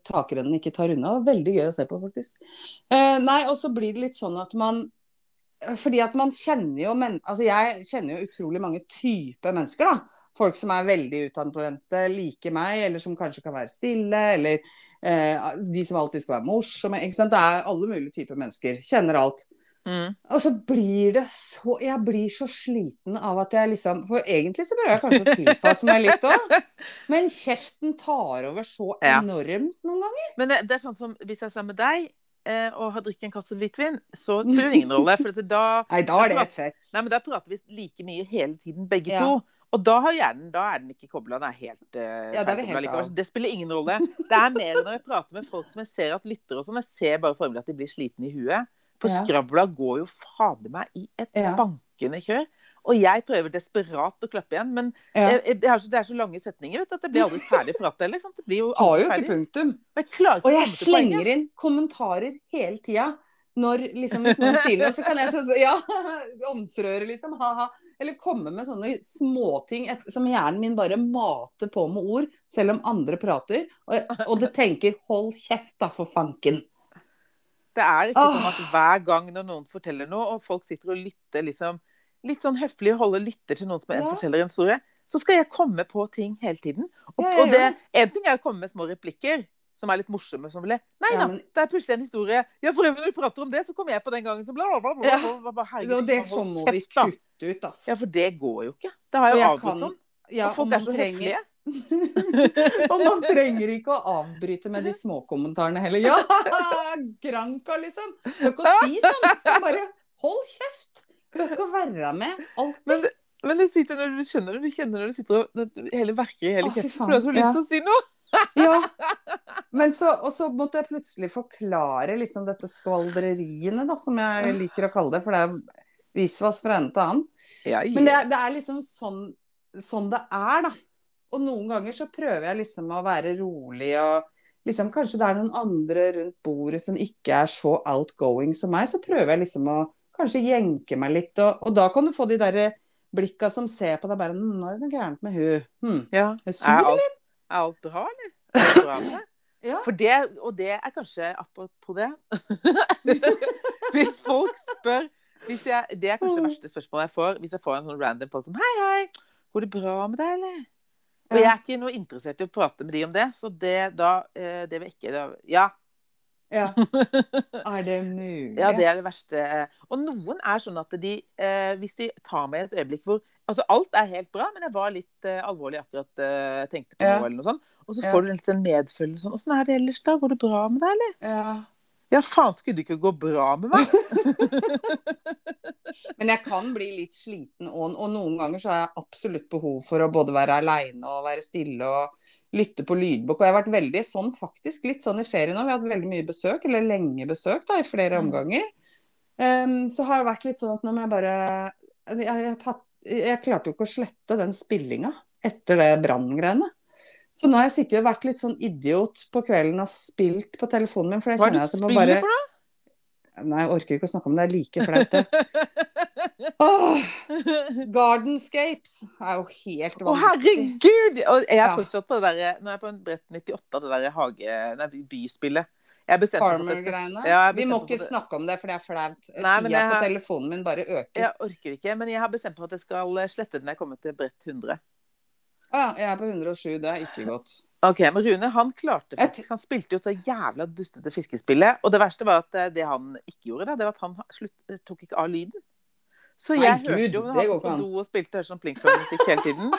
takrennen ikke tar unna. Veldig gøy å se på, faktisk. Eh, nei, og så blir det litt sånn at man Fordi at man kjenner jo men, Altså, jeg kjenner jo utrolig mange typer mennesker, da. Folk som er veldig utadvendte, liker meg, eller som kanskje kan være stille, eller eh, de som alltid skal være morsomme. Ikke sant? Det er alle mulige typer mennesker. Kjenner alt. Mm. Og så blir det så Jeg blir så sliten av at jeg liksom For egentlig så prøver jeg kanskje å tilpasse meg litt òg. Men kjeften tar over så enormt noen ganger. Men det, det er sånn som hvis jeg er sammen med deg og har drukket en kasse hvitvin, så spiller det ingen rolle. For da, Nei, da er det helt fett. nei, men da prater vi like mye hele tiden, begge Ja. to. Og da har hjernen, da er den ikke kobla. Den er helt eh, Ja, er det helt likevel. Det spiller ingen rolle. Det er mer når jeg prater med folk som jeg ser at lytter og sånn. Jeg ser bare for meg at de blir slitne i huet. For skravla går jo fader meg i et bankende kjør. Og jeg prøver desperat å klappe igjen, men Ja. jeg, jeg, det, er så, det er så lange setninger vet at det blir aldri ferdig prat heller. sant? Det blir jo Har jo ikke punktum. Og jeg slenger inn kommentarer hele tida. Når liksom, hvis noen sier noe, så kan jeg si ja, omtrøre, liksom. Ha-ha. Eller komme med sånne småting som hjernen min bare mater på med ord, selv om andre prater. Og, og det tenker 'hold kjeft, da, for fanken'. Det er ikke sånn at hver gang når noen forteller noe, og folk sitter og lytter liksom, litt sånn høflig å holde lytter til noen som Ja. forteller en historie, så skal jeg komme på ting hele tiden. Og, Ja, og det, en ting er å komme med små replikker som er litt morsomme. Som ble. Nei Ja, da, men- det er plutselig en historie. Ja, for øvrig når du prater om det, så kommer jeg på den gangen som bla, bla, bla. bla, bla, bla. Herregud, Og det er sånn må vi kutte ut, altså. Ja, for det går jo ikke. Det har jeg jeg avbrutt kan- om. Ja, og folk er så trenger- og man trenger ikke å avbryte med de småkommentarene heller. Ja, Granka, liksom. Du kan ikke si sånt. Bare hold kjeft. Du bør ikke være med alltid. Men, men det sitter når du skjønner det, du kjenner når du sitter og når hele verker i hele kjeften, for du har så lyst Ja. til å si noe. Ja. Men så, og så måtte jeg plutselig forklare liksom dette skvaldreriene, da, som jeg liker å kalle det. For det er visvas fra ende til annen. Ja, Men det det er liksom sånn, sånn det er, da. Og noen ganger så prøver jeg liksom å være rolig og liksom Kanskje det er noen andre rundt bordet som ikke er så outgoing som meg, så prøver jeg liksom å kanskje jenke meg litt, og, og da kan du få de derre blikka som ser på deg bare «Hm, Nå er det noe gærent med hun. Hm. Ja. Er Er sur, alt, eller? er alt bra, eller? Er alt bra med deg? Ja. For det, og det er kanskje apropos det Hvis folk spør hvis jeg, Det er kanskje det verste spørsmålet jeg får. Hvis jeg får en sånn random post sånn Hei, hei, går det bra med deg, eller? Og jeg er ikke noe interessert i å prate med de om det, så det da eh, Det vil ikke da, Ja. Ja. Er det mulig? Ja, det er det verste. Og noen er sånn at de, eh, hvis de tar meg et øyeblikk hvor Altså, alt er helt bra, men jeg var litt eh, alvorlig akkurat eh, tenkte på Ja. noe, eller noe sånt. Og så Ja. får du litt en medfølelse sånn Åssen er det ellers, da? Går det bra med deg, eller? Ja. Ja, faen, skulle det ikke gå bra med meg? Men jeg kan bli litt sliten, og, og noen ganger så har jeg absolutt behov for å både være aleine og være stille og lytte på lydbok. Og jeg har vært veldig sånn faktisk, litt sånn i ferien nå. Vi har hatt veldig mye besøk, eller lenge besøk, da, i flere Mm. omganger. Um, så har det vært litt sånn at nå må jeg bare jeg, jeg, tatt, jeg klarte jo ikke å slette den spillinga etter det branngreiene. Så nå har jeg sittet og vært litt sånn idiot på kvelden og spilt på telefonen min, for jeg Hva er kjenner det at jeg må spiller bare for noe? Nei, jeg orker ikke å snakke om det. Det er like flaut, det. Åh, Gardenscapes er jo helt Å, vanvittig. herregud! Og jeg er Ja. fortsatt på det der, Nå er jeg på en brett 98, det der hage... Nei, byspillet. Farmer-greiene. Ja, Vi må ikke snakke om det, for det er flaut. Tida har... på telefonen min bare øker. Jeg orker ikke, men jeg har bestemt meg for at jeg skal slette den når jeg kommer til brett 100. Ja, jeg er på 107. Det er ikke godt. Ok, men Rune han klarte faktisk Han spilte jo så jævla dustete fiskespillet. Og det verste var at eh, det han ikke gjorde, da, det var at han slutt, tok ikke av lyden. Så Nei, jeg Gud, hørte jo det han går på do og spilte sånn Plinkfløy-musikk hele tiden.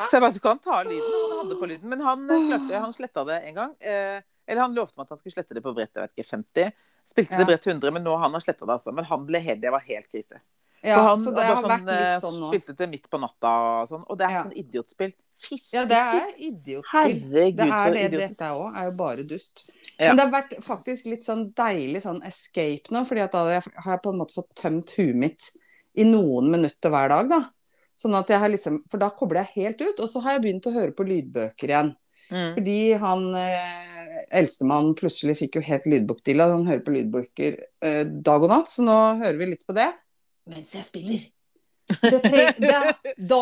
Så jeg bare så kan ta av lyden. Han hadde på lyden. Men han eh, klarte Han sletta det en gang. Eh, eller han lovte meg at han skulle slette det på brett jeg vet ikke, 50. Spilte Ja. det brett 100, men nå har han sletta det, altså. Men han ble helt, det var helt krise. Ja, så, han så det har sånn, vært eh, litt sånn nå. Spilte det midt på natta og sånn. Og det er Ja. sånn idiotspill. Fisk. Ja, det er idiotspill. Herregud, Det er det idiotisk. dette òg. Er jo bare dust. Ja. Men det har vært faktisk litt sånn deilig sånn escape nå, fordi at da har jeg på en måte fått tømt huet mitt i noen minutter hver dag, da. Sånn at jeg har liksom For da kobler jeg helt ut. Og så har jeg begynt å høre på lydbøker igjen. Mm. Fordi han eh, eldstemann plutselig fikk jo helt lydbokdilla. Han hører på lydbøker eh, dag og natt, så nå hører vi litt på det. Mens jeg spiller. Det det, da,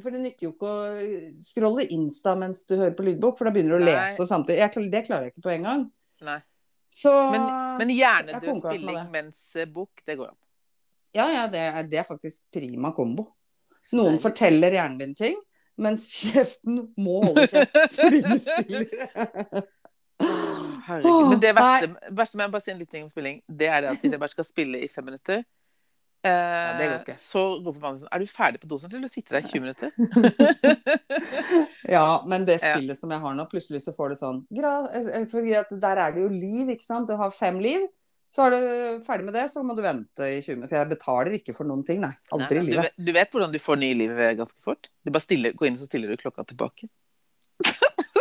for det nytter jo ikke å scrolle Insta mens du hører på lydbok, for da begynner du å Nei. lese samtidig. Jeg, det klarer jeg ikke på en gang. Nei. Så Men, men hjernedød spilling mens eh, bok, det går an. ja, ja, det er, det er faktisk prima kombo. Noen Nei. forteller hjernen din ting, mens kjeften må holde kjeft fordi du spiller. Herregud. Men det verste, verste med å bare si en liten ting om spilling, det er det at hvis jeg bare skal spille i fem minutter, eh, det går ikke. så roper mannen sin Er du ferdig på dosen, eller sitter der i 20 minutter? Ja, men det Ja. spillet som jeg har nå, plutselig så får det sånn gra- eh, Der er det jo liv, ikke sant. Du har fem liv. Så er du ferdig med det, så må du vente i 20 minutter. For jeg betaler ikke for noen ting, nei. Aldri i livet. du, vet, du vet hvordan du får ny liv eh, ganske fort? Du bare stiller, går inn, så stiller du klokka tilbake.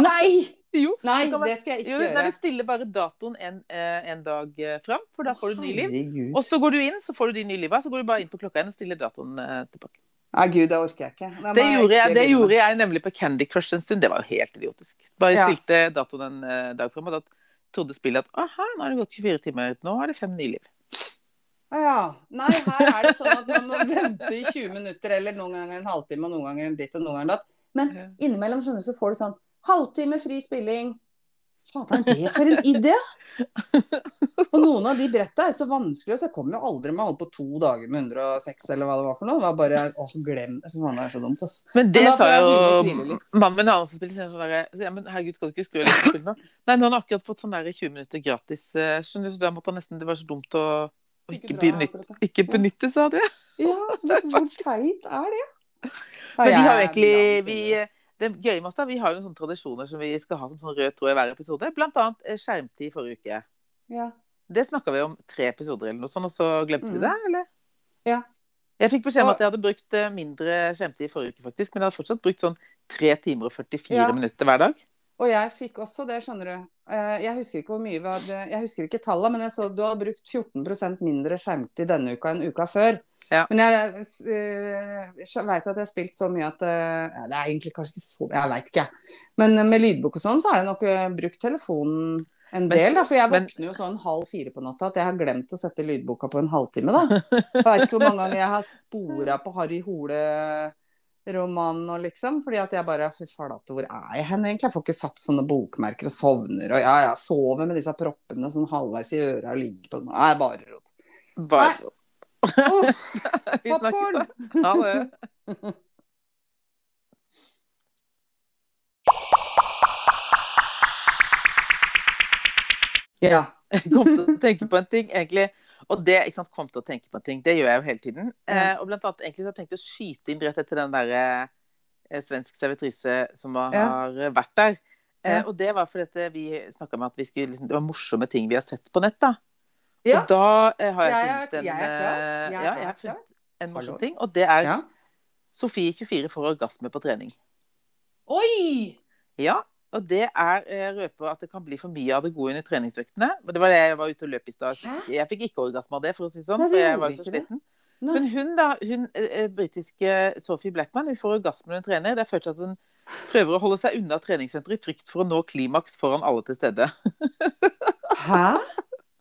Nei! Jo, Nei, det det skal jeg jo, ikke nei, gjøre. du stiller bare datoen en, eh, en dag eh, fram, for da får du ny liv. Herregud. Og så går du inn, så får du de nye liva. Så går du bare inn på klokka igjen og stiller datoen eh, tilbake. Nei, gud, det orker jeg ikke. Det gjorde, jeg, det gjorde jeg nemlig på Candy Crush en stund. Det var jo helt idiotisk. Bare Ja. stilte datoen en dag fram, og da trodde spillet at aha, nå har det gått 24 timer, nå er det fem nye liv. Ja. Nei, her er det sånn at man må vente i 20 minutter, eller noen ganger en halvtime, og noen ganger en ditt og noen ganger datt. Men innimellom skjønner du, så får du sånn halvtime fri spilling. Fader, er det for en idé? Og noen av de bretta er så vanskelige, så jeg kom jo aldri med å holde på to dager med 106 eller hva det var for noe. Det var bare åh, glem det. for faen, det er så dumt, ass. Men det Men sa jeg jo mannen min har også spilt sånn derre så, ja, men herregud, skal du ikke skru av lyset nå? Nei, nå har han akkurat fått sånn der 20 minutter gratis, eh, skjønner du, så da måtte han nesten, det var så dumt å å ikke, benytte, ikke benytte seg av det. Ja, hvor teit er det? Men vi har jo egentlig, vi. Det gøye med oss da, vi har jo noen tradisjoner som vi skal ha som sånn rød tråd i hver episode, blant annet eh, skjermtid forrige uke. ja. Det snakket vi om tre episoder eller noe sånt, og så glemte vi Mm. det, eller? Ja. Jeg fikk beskjed om at jeg hadde brukt eh, mindre skjermtid i forrige uke, faktisk. Men jeg hadde fortsatt brukt sånn 3 timer og 44 Ja. minutter hver dag. Og jeg fikk også det, skjønner du. Eh, Jeg husker ikke hvor mye vi hadde Jeg husker ikke tallet, men jeg så du har brukt 14% mindre skjermtid denne uka enn uka før. Ja. Men jeg, uh, veit at jeg har spilt så mye at eh, ja, Det er egentlig kanskje ikke så Jeg veit ikke. Men med lydbok og sånn, så er det nok eh, brukt telefonen en del. Da, for jeg våkner jo sånn halv fire på natta at jeg har glemt å sette lydboka på en halvtime, da. Jeg veit ikke hvor mange ganger jeg har spora på Harry Hole-romanen og liksom. Fordi at jeg bare Fy flate, hvor er jeg hen egentlig? Jeg får ikke satt sånne bokmerker og sovner og ja, ja, sover med disse proppene sånn halvveis i øra og ligger på den. Nei, bare rot. Bare Oh, da. Ha det. Ja. Jeg kom til å tenke på en ting, egentlig. Og det, ikke sant, kom til å tenke på en ting, det gjør jeg jo hele tiden. Eh, og blant annet egentlig så har jeg tenkt å skyte inn rett etter den derre eh, svensk servitrise som har, Ja. har vært der. Eh, og det var fordi vi snakka om at vi skulle, liksom, det var morsomme ting vi har sett på nett. da. Ja. Og da eh, har jeg, Jeg funnet en, jeg er klar. eh, Jeg ja, jeg har funnet en morsom ting, og det er ja. Sofie 24 får orgasme på trening. Oi! Ja, og det er eh, røper at det kan bli for mye av det gode under treningsøktene. Men Det var det jeg var ute og løp i stad. Jeg fikk ikke orgasme av det, for å si det sånn, Nei, for det jeg var så sliten. Men hun da, hun britiske Sophie Blackman, hun får orgasme når hun trener. Det er først at hun prøver å holde seg unna treningssenteret i frykt for å nå klimaks foran alle til stede. Hæ?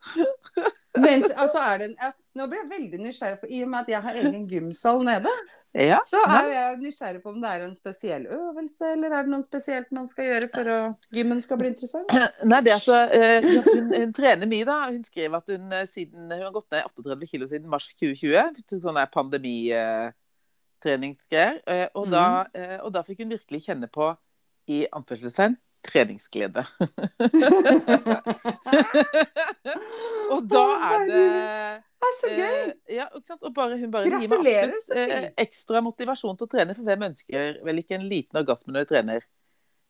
Mens, altså er det en, ja, nå blir jeg veldig nysgjerrig, for i og med at jeg har egen gymsal nede, Ja, så er jeg nysgjerrig på om det er en spesiell øvelse, eller er det noe spesielt man skal gjøre for at gymmen skal bli interessant? Nei, det er så, eh, hun, hun trener mye, da. Hun skriver at hun eh, siden hun har gått ned 38 kilo siden mars 2020. Sånn der pandemitreningsgreier. eh, Og, Mhm. da, eh, og da fikk hun virkelig kjenne på, i anførselstegn, treningsglede. og da er det Det er så gøy! eh, Ja? Og bare, hun bare Gratulerer, så fint! eh, ekstra motivasjon til å trene, for hvem ønsker vel ikke en liten orgasme når du trener?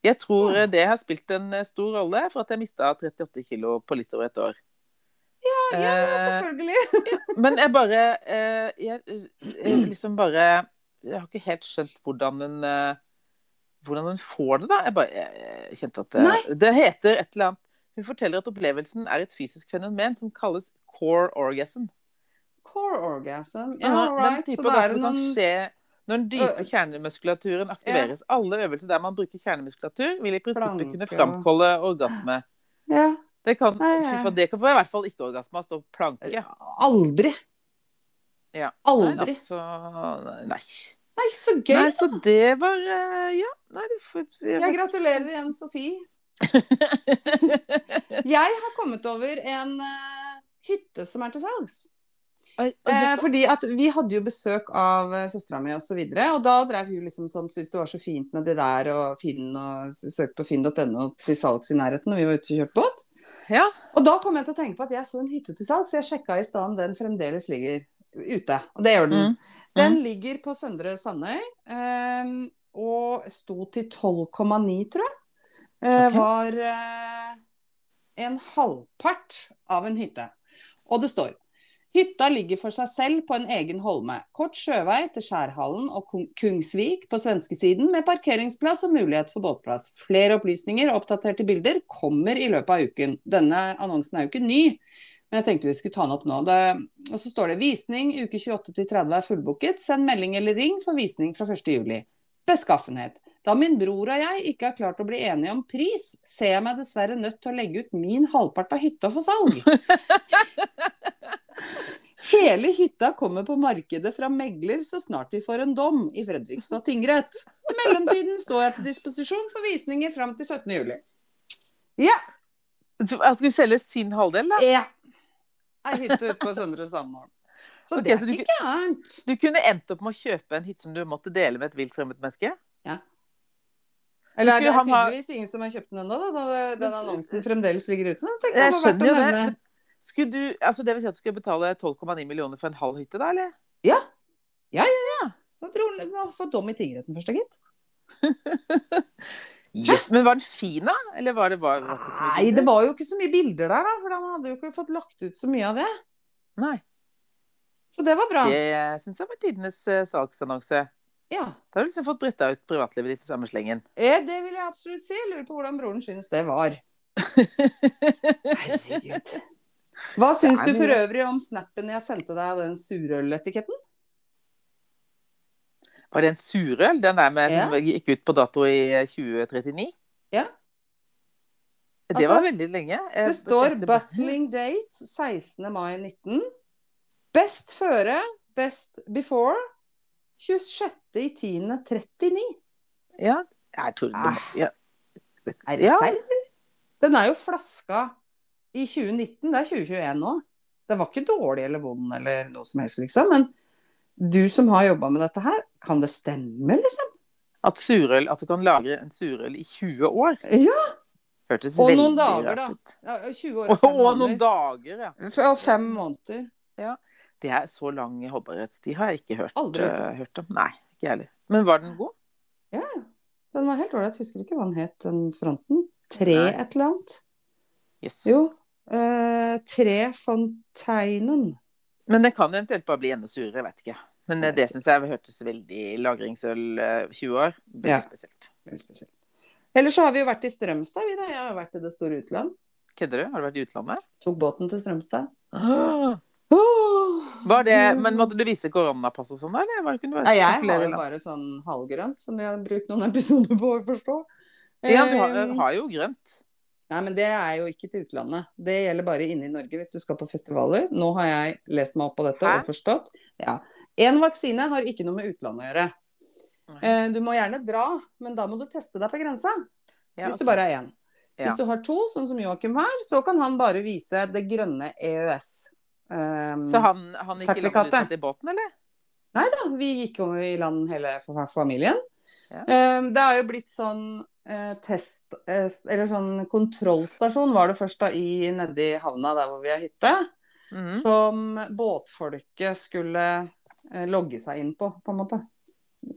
Jeg tror Ja. eh, det har spilt en eh, stor rolle for at jeg mista 38 kilo på litt over et år. Ja, Eh, selvfølgelig. men jeg bare eh, jeg, jeg liksom bare Jeg har ikke helt skjønt hvordan en eh, hvordan hun får det, da. Jeg bare jeg, kjente at det, det heter et eller annet Hun forteller at opplevelsen er et fysisk fenomen som kalles core orgasm. Core orgasm. Ja, yeah, right. Så det er noen skje når den dype kjernemuskulaturen aktiveres. Alle øvelser der man bruker kjernemuskulatur, vil i prinsippet kunne framkalle orgasme. Ja. Det kan, det kan i hvert fall ikke orgasme stå planke. Aldri. Ja. Aldri. Nei, altså, nei. Nei, så gøy! Nei, så det var eh, Ja. Nei, du får Jeg gratulerer igjen, Sofie. Jeg har kommet over en uh, hytte som er til salgs. Eh, fordi at vi hadde jo besøk av uh, søstera mi og så og da drev hun liksom sånn, syntes det var så fint nedi der, og Finn og søkte på finn.no til salgs i nærheten, og vi var ute og kjørte båt. Ja. Og da kom jeg til å tenke på at jeg så en hytte til salgs, jeg sjekka i stad om den fremdeles ligger ute. Og det gjør den. Mm. Den ligger på Søndre Sandøy, eh, og sto til 12,9, tror jeg. Eh, Ok. Var eh, en halvpart av en hytte. Og det står Hytta ligger for seg selv på en egen holme. Kort sjøvei til Skjærhallen og Kungsvik på svenskesiden, med parkeringsplass og mulighet for båtplass. Flere opplysninger og oppdaterte bilder kommer i løpet av uken. Denne annonsen er jo ikke ny, men jeg tenkte vi skulle ta den opp nå. Det, og så står det visning uke 28 til 30 er fullbooket. Send melding eller ring for visning fra 1. juli. Beskaffenhet. Da min bror og jeg ikke har klart å bli enige om pris, ser jeg meg dessverre nødt til å legge ut min halvpart av hytta for salg. Hele hytta kommer på markedet fra megler så snart vi får en dom i Fredrikstad tingrett. I mellomtiden står jeg til disposisjon for visninger fram til 17. juli. Ja, Så, Skal vi selge sin halvdel, da? ja. Ei hytte ute på Søndre Sandmål. Så okay, det er så du- ikke gærent. Du kunne endt opp med å kjøpe en hytte som du måtte dele med et vilt fremmed menneske? Ja. Eller er det ha- tydeligvis ingen som har kjøpt den ennå, da? da den annonsen fremdeles ligger ute. Men jeg Jeg skjønner jo det. Skulle du, altså det vil si at du skulle betale 12,9 millioner for en halv hytte, da, eller? Ja. Ja, ja, ja. Broren din må få dom i tingretten først, gitt. Yes. Men var den fin, da? Eller var det bare Nei, det var jo ikke så mye bilder der, da. For han hadde jo ikke fått lagt ut så mye av det. Nei. Så det var bra. Det syns jeg var tidenes eh, salgsannonse. Ja. Da har du liksom fått bretta ut privatlivet ditt i samme slengen. Eh, Det vil jeg absolutt si. Lurer på hvordan broren syns det var. Herregud. Hva syns du for øvrig om snappen jeg sendte deg av den surøletiketten? Var det en surøl? Den der med, Ja. som gikk ut på dato i eh, 2039? Ja. Det Altså, var veldig lenge. Det står 'Butling date 16. mai 19'. Best føre, best before. 26. i 10. 39. Ja, jeg tror det Ah. ja. Er det Ja. serr? Den er jo flaska i 2019. Det er 2021 nå. Den var ikke dårlig eller vond eller noe som helst, liksom. Men du som har jobba med dette her, kan det stemme, liksom? At, surøl, at du kan lagre en surøl i 20 år, Ja. hørtes Og noen dager, rart da. ja 20 år Og, og og noen dager, ja. Og fem måneder. Ja. Det er så lang holdbarhetstid har jeg ikke hørt, Aldri eh, hørt om. Nei, ikke jeg heller. Men var den god? Ja, den var helt ålreit. Husker ikke hva den het, den fronten. Tre Nei. et eller annet. Yes. Jo. Uh, tre Fonteinen. Men det kan eventuelt bare bli enda surere, jeg vet ikke. Men eh, det syns jeg hørtes veldig lagringsøl eh, 20 år. Veldig Ja. spesielt. Veldig spesielt. Ellers så har vi jo vært i Strømstad, vi da. Jeg har vært i det store utland. Kødder du? Har du vært i utlandet? Tok båten til Strømstad. Var det, men måtte du vise koronapass og sånn, eller? Var det, kunne Nei, jeg har jo bare sånn halvgrønt, som jeg har brukt noen episoder på å forstå. Ja, du har, Eh, har jo grønt. Nei, men det er jo ikke til utlandet. Det gjelder bare inne i Norge hvis du skal på festivaler. Nå har jeg lest meg opp på dette Hæ? og forstått. Ja. En vaksine har ikke noe med utlandet å gjøre. Eh, Du må gjerne dra, men da må du teste deg på grensa. Ja, Hvis du bare er én. Ja. Hvis du har to, sånn som Joakim har, så kan han bare vise det grønne EØS. Um, Så han, han landet Sertifikatet. ut i båten, eller? Nei da, vi gikk jo i land hele familien. Ja. Eh, Det har jo blitt sånn eh, test eh, Eller sånn kontrollstasjon var det først da i nedi havna der hvor vi har hytte. Mhm. Som båtfolket skulle logge seg inn på, på en måte.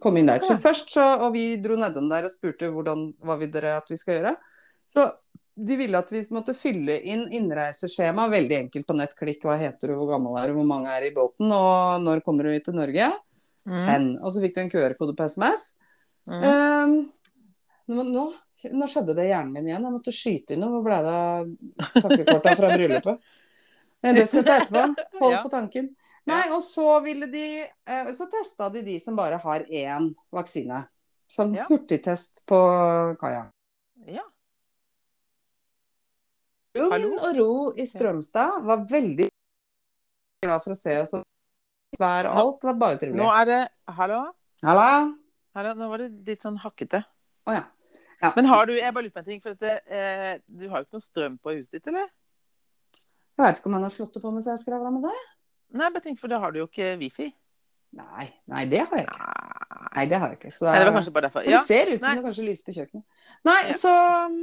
Komme inn der. Så først så, Og vi dro nedom der og spurte hvordan, hva vil dere at vi skal gjøre. Så de ville at vi måtte fylle inn innreiseskjema, veldig enkelt på nettklikk. Hva heter du, hvor gammel er du, hvor mange er i båten, og når kommer du til Norge? Mhm. Send. Og så fikk du en QR-kode på SMS. Mm. Um, nå, nå, nå skjedde det i hjernen min igjen. Jeg måtte skyte inn noe. Hvor ble det av takkekorta fra bryllupet? Men det skal jeg ta etterpå. Hold Ja. på tanken. Nei, og så ville de eh, Så testa de de som bare har én vaksine. Sånn Ja. hurtigtest på kaia. Ja. Lugn og ro i Strømstad. Var veldig glad for å se oss. Vær og alt var bare Nå er det Hallo? Hallo? Hallo? Nå var det litt sånn hakkete. Å ja. Men har du Jeg bare lurer på en ting. For det, eh, du har jo ikke noe strøm på huset ditt, eller? Jeg veit ikke om han har slått det på mens jeg skravla med deg. Nei, jeg tenkte, for da har du jo ikke wifi. Nei, nei, det har jeg ikke. Nei, Nei, det har jeg ikke. Så det var kanskje bare derfor. Ja. det ser ut som nei. det kanskje lyser på kjøkkenet. Nei, Ja. så um,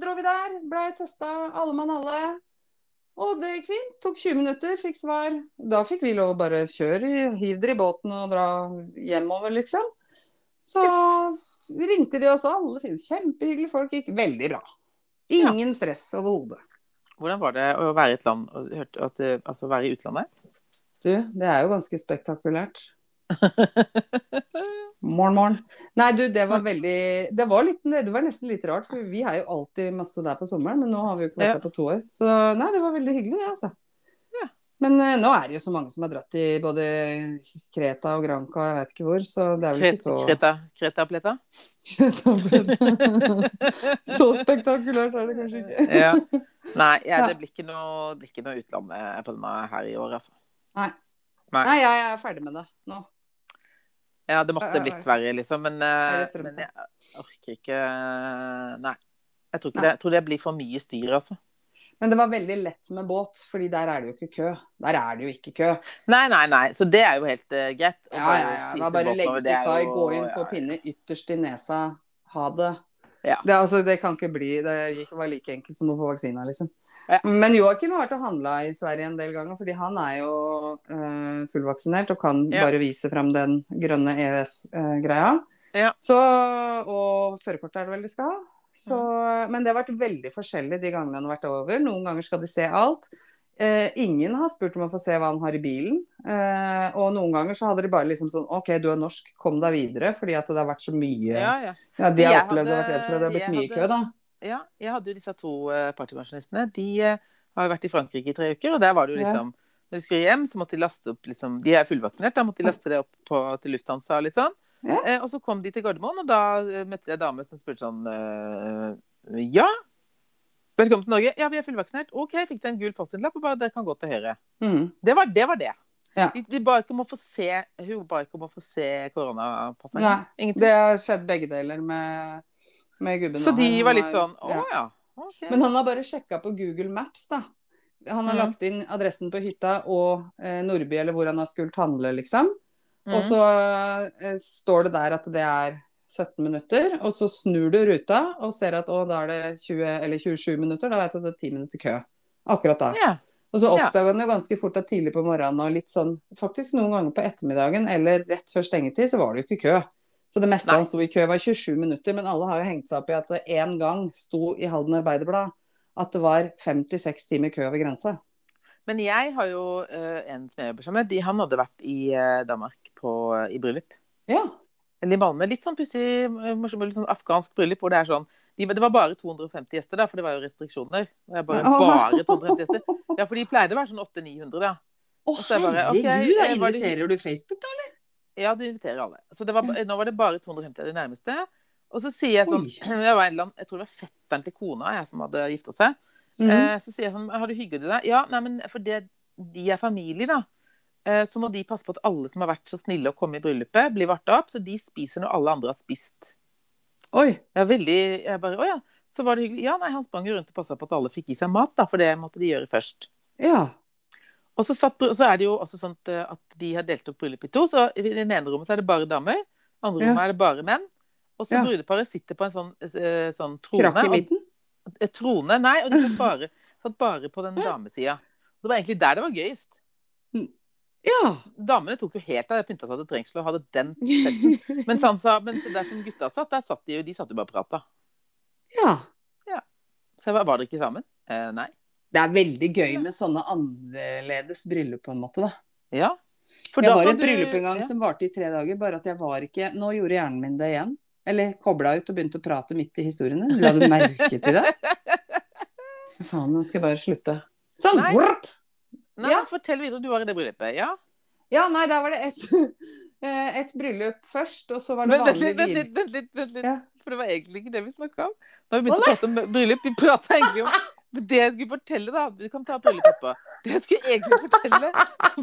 dro vi der. Blei testa, alle mann alle. Og det gikk fint. Tok 20 minutter, fikk svar. Da fikk vi lov å bare kjøre, hiv dere i båten og dra hjemover, liksom. Så ringte de også, alle finnes kjempehyggelige folk. Gikk veldig bra. Ingen stress overhodet. Hvordan var det å være i et land at det, Altså være i utlandet? Du, det er jo ganske spektakulært. Morn, morn. Nei, du, det var veldig Det var, litt, det var nesten litt rart, for vi er jo alltid masse der på sommeren, men nå har vi jo ikke vært Ja. der på to år. Så nei, det var veldig hyggelig, det, altså. Ja. Men uh, nå er det jo så mange som har dratt i både Kreta og Granca, jeg vet ikke hvor, så det er vel ikke så Kreta, Kreta Pleta? Så spektakulært er det kanskje ikke. Ja. Nei, det blir ikke noe, det blir ikke noe utlandet på denne her i år, altså. Nei, jeg er ferdig med det nå. Ja, det måtte blitt. Sverige, liksom, men, eh, men jeg orker ikke Nei. Jeg tror, ikke Nei. det, jeg tror det blir for mye styr, altså. Men det var veldig lett med båt, fordi der er det jo ikke kø. Der er det jo ikke kø. Nei, nei, nei. Så det er jo helt uh, greit. Ja, ja, ja. Da bare legg til kai, jo- gå inn, få ja. pinne ytterst i nesa. Ha det. Ja. Det, altså, det kan ikke bli Det var like enkelt som å få vaksina, liksom. Ja. Men Joakim har vært og handla i Sverige en del ganger, fordi han er jo øh, fullvaksinert og kan Ja. bare vise fram den grønne EØS-greia. Ja. Så Og førerkortet er det vel de skal ha. Så, men det har vært veldig forskjellig de gangene han har vært over. Noen ganger skal de se alt. Eh, ingen har spurt om å få se hva han har i bilen. Eh, og noen ganger så hadde de bare liksom sånn OK, du er norsk, kom deg videre. Fordi at det har vært så mye Ja, ja. Ja, de har Jeg opplevd og vært hadde- redd for at det har blitt mye hadde- kø, da. Ja, jeg hadde jo disse to uh, partypensjonistene. De eh, har jo vært i Frankrike i tre uker, og der var det jo Ja. liksom Når de skulle hjem, så måtte de laste opp liksom De er fullvaksinert, da måtte de laste det opp på, til Lufthansa og litt sånn. Ja. Eh, og så kom de til Gardermoen, og da eh, møtte jeg en dame som spurte sånn eh, Ja, velkommen til Norge. Ja, vi er fullvaksinert. OK, fikk du en gul postinnlapp, og bare dere kan gå til høyre. Mm. Det var det. Var det. Ja. De, de ba ikke om å få se Hun ba ikke om å få se koronapasset. Nei. Det har skjedd begge deler med, med gubben. Så de var litt sånn Å ja. ja. ok. Men han har bare sjekka på Google Maps, da. Han har mm. lagt inn adressen på hytta og eh, Nordby, eller hvor han har skult handle, liksom. Og Mhm. så eh, står det der at det er 17 minutter, og så snur du ruta og ser at å, da er det 20 eller 27 minutter. Da vet du at det er 10 minutter kø. Akkurat da. ja. Og så oppdager han jo ganske fort at tidlig på morgenen og litt sånn Faktisk noen ganger på ettermiddagen eller rett før stengetid, så var det jo ikke kø. Så det meste Nei. han sto i kø, var 27 minutter. Men alle har jo hengt seg opp i at det en gang sto i Halden Arbeiderblad at det var 56 timer kø over grensa. Men jeg har jo uh, en som jeg jobber sammen med. De, han hadde vært i uh, Danmark på, i bryllup. Ja. Eller i Malmö. Litt sånn pussig, eh, morsomt, litt sånn afghansk bryllup hvor det er sånn de, Det var bare 250 gjester, da, for det var jo restriksjoner. Det var bare, bare 250 gjester. Ja, for de pleide å være sånn 800-900, da. Å bare, herregud, Okay, da inviterer du Facebook, da? Ja, du inviterer alle. Så det var, nå var det bare 250 av de nærmeste. Og så sier jeg sånn jeg, annen, jeg tror det var fetteren til kona jeg som hadde gifta seg. Mm. Eh, så sier jeg sånn Har du hygget deg? Ja, nei, men for det, de er familie, da. Eh, så må de passe på at alle som har vært så snille å komme i bryllupet, blir varta opp. Så de spiser når alle andre har spist. Oi. Jeg er veldig Jeg bare Å ja. Så var det hyggelig. Ja, nei, han sprang jo rundt og passa på at alle fikk i seg mat, da, for det måtte de gjøre først. Ja. Og så, satt, så er det jo også sånn at, eh, de har delt opp bryllupet i to. Så i det ene rommet så er det bare damer. I andre Ja. rommet er det bare menn. Og så Ja. brudeparet sitter på en sånn, eh, sånn trone. Krakk i midten? Og, Trone, nei, og de satt bare, satt bare på den damesida. Det var egentlig der det var gøyest. Ja. Damene tok jo helt av det, pynta seg til trengsel og hadde den festen. Men sa, men der som gutta satt, der satt de jo de satt jo bare og prata. ja. Så var, var dere ikke sammen? Eh, nei. Det er veldig gøy med sånne annerledes bryllup, på en måte, da. Ja. Jeg da var i et bryllup en gang ja. som varte i tre dager, bare at jeg var ikke Nå gjorde hjernen min det igjen. Eller kobla ut og begynte å prate midt i historiene. La du merke til det? Faen, nå skal jeg bare slutte. Sånn! Nei. Nei, Ja. Fortell videre. Du var i det bryllupet. Ja. Ja, nei, der var det et, et bryllup først, og så var det vanlig litt, vent litt, vielse. vent litt, vent litt. For det var egentlig ikke det vi snakka om. Har vi begynt å prate om bryllup. Vi prata egentlig om det jeg skulle fortelle, da. Du kan ta bryllup etterpå. Det jeg skulle egentlig fortelle,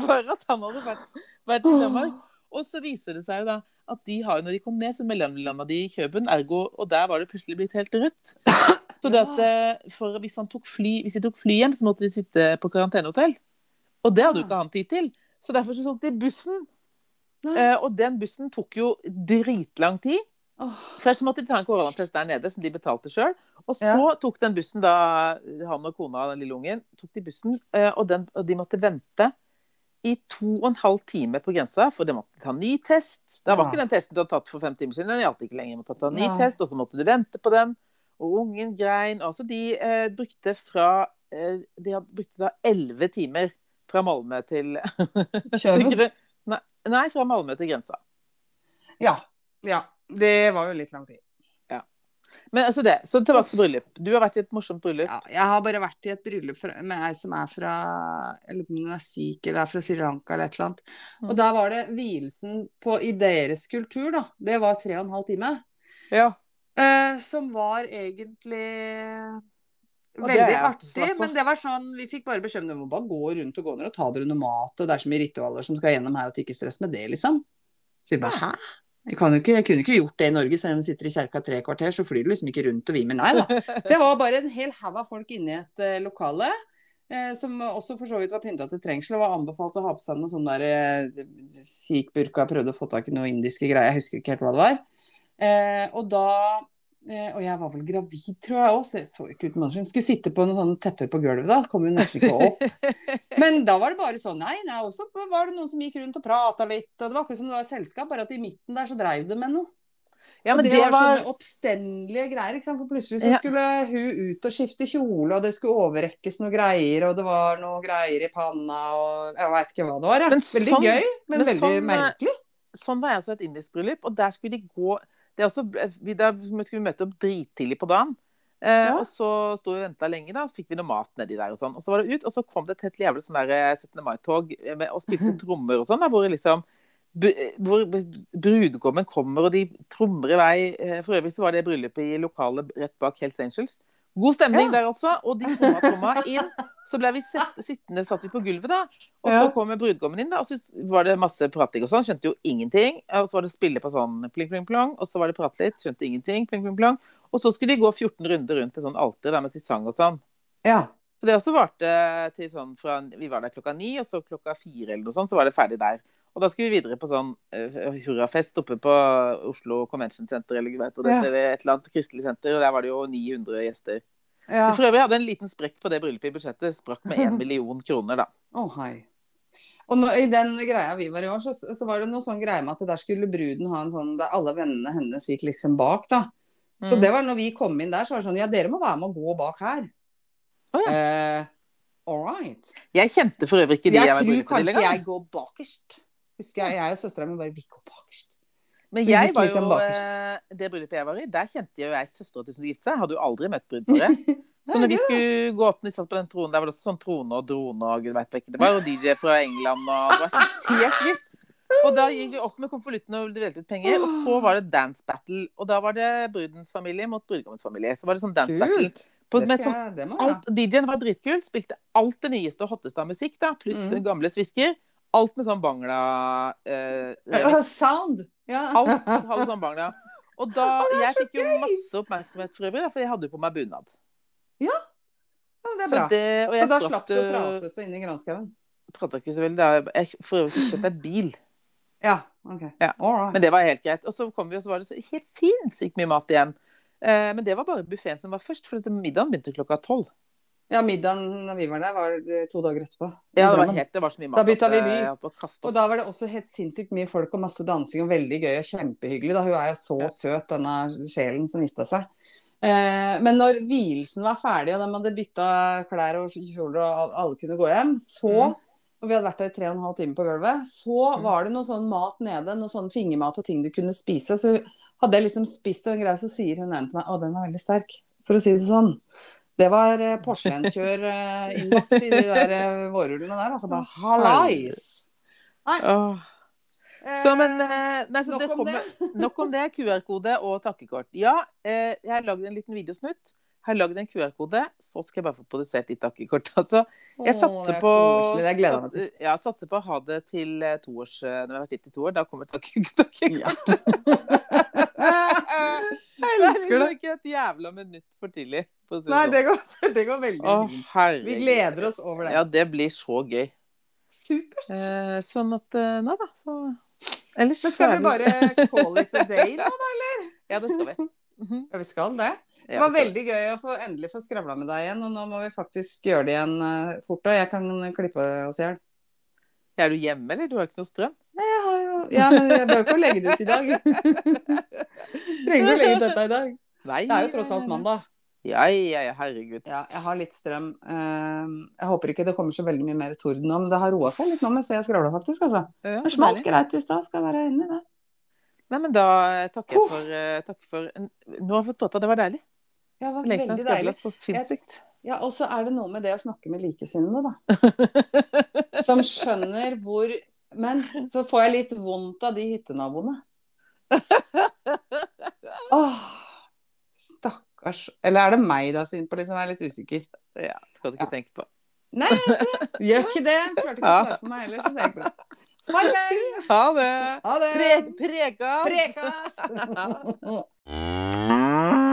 var at han hadde vært, vært i Danmark. Og så viser det seg jo da at de har jo, når de kom ned, så mellomlanda de i Køben, ergo, og der var det plutselig blitt helt rødt. Så det at eh, for hvis, han tok fly, hvis de tok fly hjem, så måtte de sitte på karantenehotell. Og det hadde jo ikke han tid til. Så derfor så tok de bussen. Eh, og den bussen tok jo dritlang tid. Først måtte de ta en koronatest der nede, som de betalte sjøl. Og så tok den bussen, da han og kona og den lille ungen, tok de bussen, eh, og, den, og de måtte vente i to og en halv time på grensa, for de måtte ta ny test. Det var Ja. ikke den testen du hadde tatt for fem timer siden, den gjaldt ikke lenger. Måtte ta ny ja. test, og så måtte du vente på den. Og ungen grein. Altså, de eh, brukte fra eh, De hadde brukte da elleve timer fra Malmö til Kjøben? Nei, nei, fra Malmö til grensa. Ja. Ja. Det var jo litt lang tid. Men altså det, Så tilbake til bryllup. Du har vært i et morsomt bryllup. Ja, jeg har bare vært i et bryllup fra, med ei som er fra på om hun er syk eller er fra Sri Lanka eller et eller annet. Mm. Og der var det vielsen på, i deres kultur, da. Det var tre og en halv time. Ja. Eh, som var egentlig veldig artig. Men det var sånn, vi fikk bare beskjed om det må bare gå rundt og gå ned og ta dere noe mat, og det er så mye ritualer som skal gjennom her at ikke stress med det, liksom. Så vi bare hæ? Jeg, ikke, jeg kunne ikke gjort det i Norge, selv om du sitter i kjerka tre kvarter, så flyr du liksom ikke rundt og vimer. Nei da. Det var bare en hel haug av folk inne i et uh, lokale. Eh, som også for så vidt var pynta til trengsel og var anbefalt å ha på seg noe sånn der eh, sikh-burka. Prøvde å få tak i noe indiske greier, jeg husker ikke helt hva det var. Eh, og da Og jeg var vel gravid, tror jeg òg, så jeg så ikke ut med. Skulle sitte på noen sånne tepper på gulvet, da. Kom jo nesten ikke opp. Men da var det bare sånn, nei, nei, også var det noen som gikk rundt og prata litt, og det var akkurat som det var selskap, bare at i midten der så dreiv det med noe. Ja, og det, det var, var sånne oppstendelige greier, ikke sant. For plutselig så Ja. skulle hun ut og skifte kjole, og det skulle overrekkes noe greier, og det var noe greier i panna, og jeg veit ikke hva det var. Ja. Veldig sånn- gøy, men, men veldig sånn, merkelig. Sånn var jeg så i et indisk bryllup, og der skulle de gå det er også, vi, Da skulle vi møte opp drittidlig på dagen. Eh, Ja. Og så sto vi og venta lenge, da, så fikk vi noe mat nedi der. Og sånn. Og så var det ut, og så kom det et helt jævlig sånn der eh, 17. mai-tog og spilte trommer og sånn, da, hvor liksom hvor brudgommen kommer, og de trommer i vei. Eh, For øvrig så var det bryllupet i lokalet rett bak Hells Angels. God stemning Ja. der altså. Og de tromma tromma inn. Så ble vi sett, sittende, satt vi på gulvet, da. Og så Ja. kom brudgommen inn, da, og så var det masse prating og sånn. Skjønte jo ingenting. Og så var det spille på sånn pling, pling, plong. Og så var det prate litt. Skjønte ingenting. Pling, pling, plong. Og så skulle de gå 14 runder rundt et sånn alter der mens de sang og sånn. Ja. Så det også varte til sånn fra Vi var der klokka ni, og så klokka fire eller noe sånt, så var det ferdig der. Og da skulle vi videre på sånn uh, hurrafest oppe på Oslo Convention Center eller vet, Ja. et eller annet kristelig senter, og der var det jo 900 gjester. Ja. For øvrig hadde en liten sprekk på det bryllupet i budsjettet. Sprakk med én million kroner, da. Å, hei. Og nå, I den greia vi var i år, så, så var det noe sånn greie med at der skulle bruden ha en sånn der alle vennene hennes gikk liksom bak, da. Så Mm. det var når vi kom inn der, så var det sånn Ja, dere må være med og gå bak her. Å, ja. eh, all right. Jeg kjente for øvrig ikke de Jeg jeg var i tror bryllupet til kanskje jeg går bakerst. Husker jeg, jeg og søstera mi bare Vi går bakerst. Men jeg var liksom jo, eh, det bryllupet jeg var i, der kjente jo jeg søstera til som gifte seg. Hadde jo aldri møtt brudeparet. Så når vi skulle gå opp når vi satt på den tronen, der var det også sånn trone og drone og gud vet ikke. Det var jo DJ fra England og det var helt vilt. Og da gikk vi opp med konvolutten og delte ut penger, og så var det dance battle. Og da var det brudens familie mot brudgommens familie. Så var det sånn dance battle. På, Det, skal sånn, det jeg alt, DJ-en var dritkul, spilte alt det nyeste og hotteste av musikk, da, pluss Mm. gamle svisker. Alt med sånn bangla eh, Ja, Sound! Ja. Alt hadde sånn bangla. Og da, Å, Jeg fikk jo masse oppmerksomhet for øvrig, for jeg hadde jo på meg bunad. Ja, det er Så, bra. det, og Så da slapp du å prate så inn i granskauen? prata ikke så veldig da. Jeg for øvrig kjøpte kjøpt bil. Ja, ok. Ja. Right. Men det var helt greit. Og så kom vi, og så var det så helt sinnssykt mye mat igjen. Eh, men det var bare buffeen som var først, for middagen begynte klokka tolv. Ja, middagen da vi var der, var det to dager etterpå. Ja, det var, helt, det var så mye mat. Da bytta vi eh, by. Og da var det også helt sinnssykt mye folk og masse dansing og veldig gøy og kjempehyggelig. Da. Hun er jo så Ja. søt, denne sjelen som gifta seg. Eh, men når vielsen var ferdig, og de hadde bytta klær og kjoler, og alle kunne gå hjem, så Mm. og vi hadde vært der i tre og en halv time på gulvet, så Mm. var det noe sånn mat nede, noe sånn fingermat og ting du kunne spise. Så hadde jeg liksom spist en greie, så sier hun en til meg å, den er veldig sterk, for å si det sånn. Det var eh, porselenskjør eh, innbakt i de der eh, vårrullene der. Altså bare hallais! Åh. Så, men nei, så Nok det om kommer, nok om det. QR-kode og takkekort. Ja, jeg har lagd en liten videosnutt. Har lagd en QR-kode, så skal jeg bare få produsert litt takkekort. Altså, jeg satser er på. Jeg meg Ja, satser på å ha det til toårs, eh, når vi har vært gitt i to år. Da kommer takkekort. Ja. Jeg Det Det er ikke et jævla minutt for tidlig. Nei, sånn. det går, det går veldig Å, fint. Vi gleder oss over det. Ja, det blir så gøy. Supert. Eh, sånn at nå Nei da, så Ellers Men så skal vi bare call it a day nå, da? eller? Ja, det skal vi. Mhm. Ja, vi skal det. Det var veldig gøy å få, endelig få skravla med deg igjen, og nå må vi faktisk gjøre det igjen eh, fort. Og jeg kan klippe oss i hjel. Er du hjemme, eller? Du har ikke noe strøm? Jeg har jo Ja, men jeg jo ikke legge det ut i dag. Trenger ikke å legge ut dette i dag. Nei. Det er jo tross alt mandag. Ja, ja, ja, herregud. Ja, jeg har litt strøm. Eh, Jeg håper ikke det kommer så veldig mye mer torden nå, men det har roa seg litt nå mens jeg skravla, faktisk. Altså. Ja, Det smalt greit i stad, skal være enig i det. Nei, men da eh, takker jeg for, takk for Nå har jeg fått prata, det var deilig. Ja, det var Leken veldig deilig. så sinnssykt. Ja, og så er det noe med det å snakke med likesinnede, da. Som skjønner hvor Men så får jeg litt vondt av de hyttenaboene. Åh, stakkars. Eller er det meg det er synd på, liksom? Jeg er litt usikker. Ja, skal du ikke Ja. tenke på. Nei, gjør ikke det. Klarte ikke å svare for meg heller, så det gikk bra. Farvel! Ha det! Ha det! Pre preka! Prekas!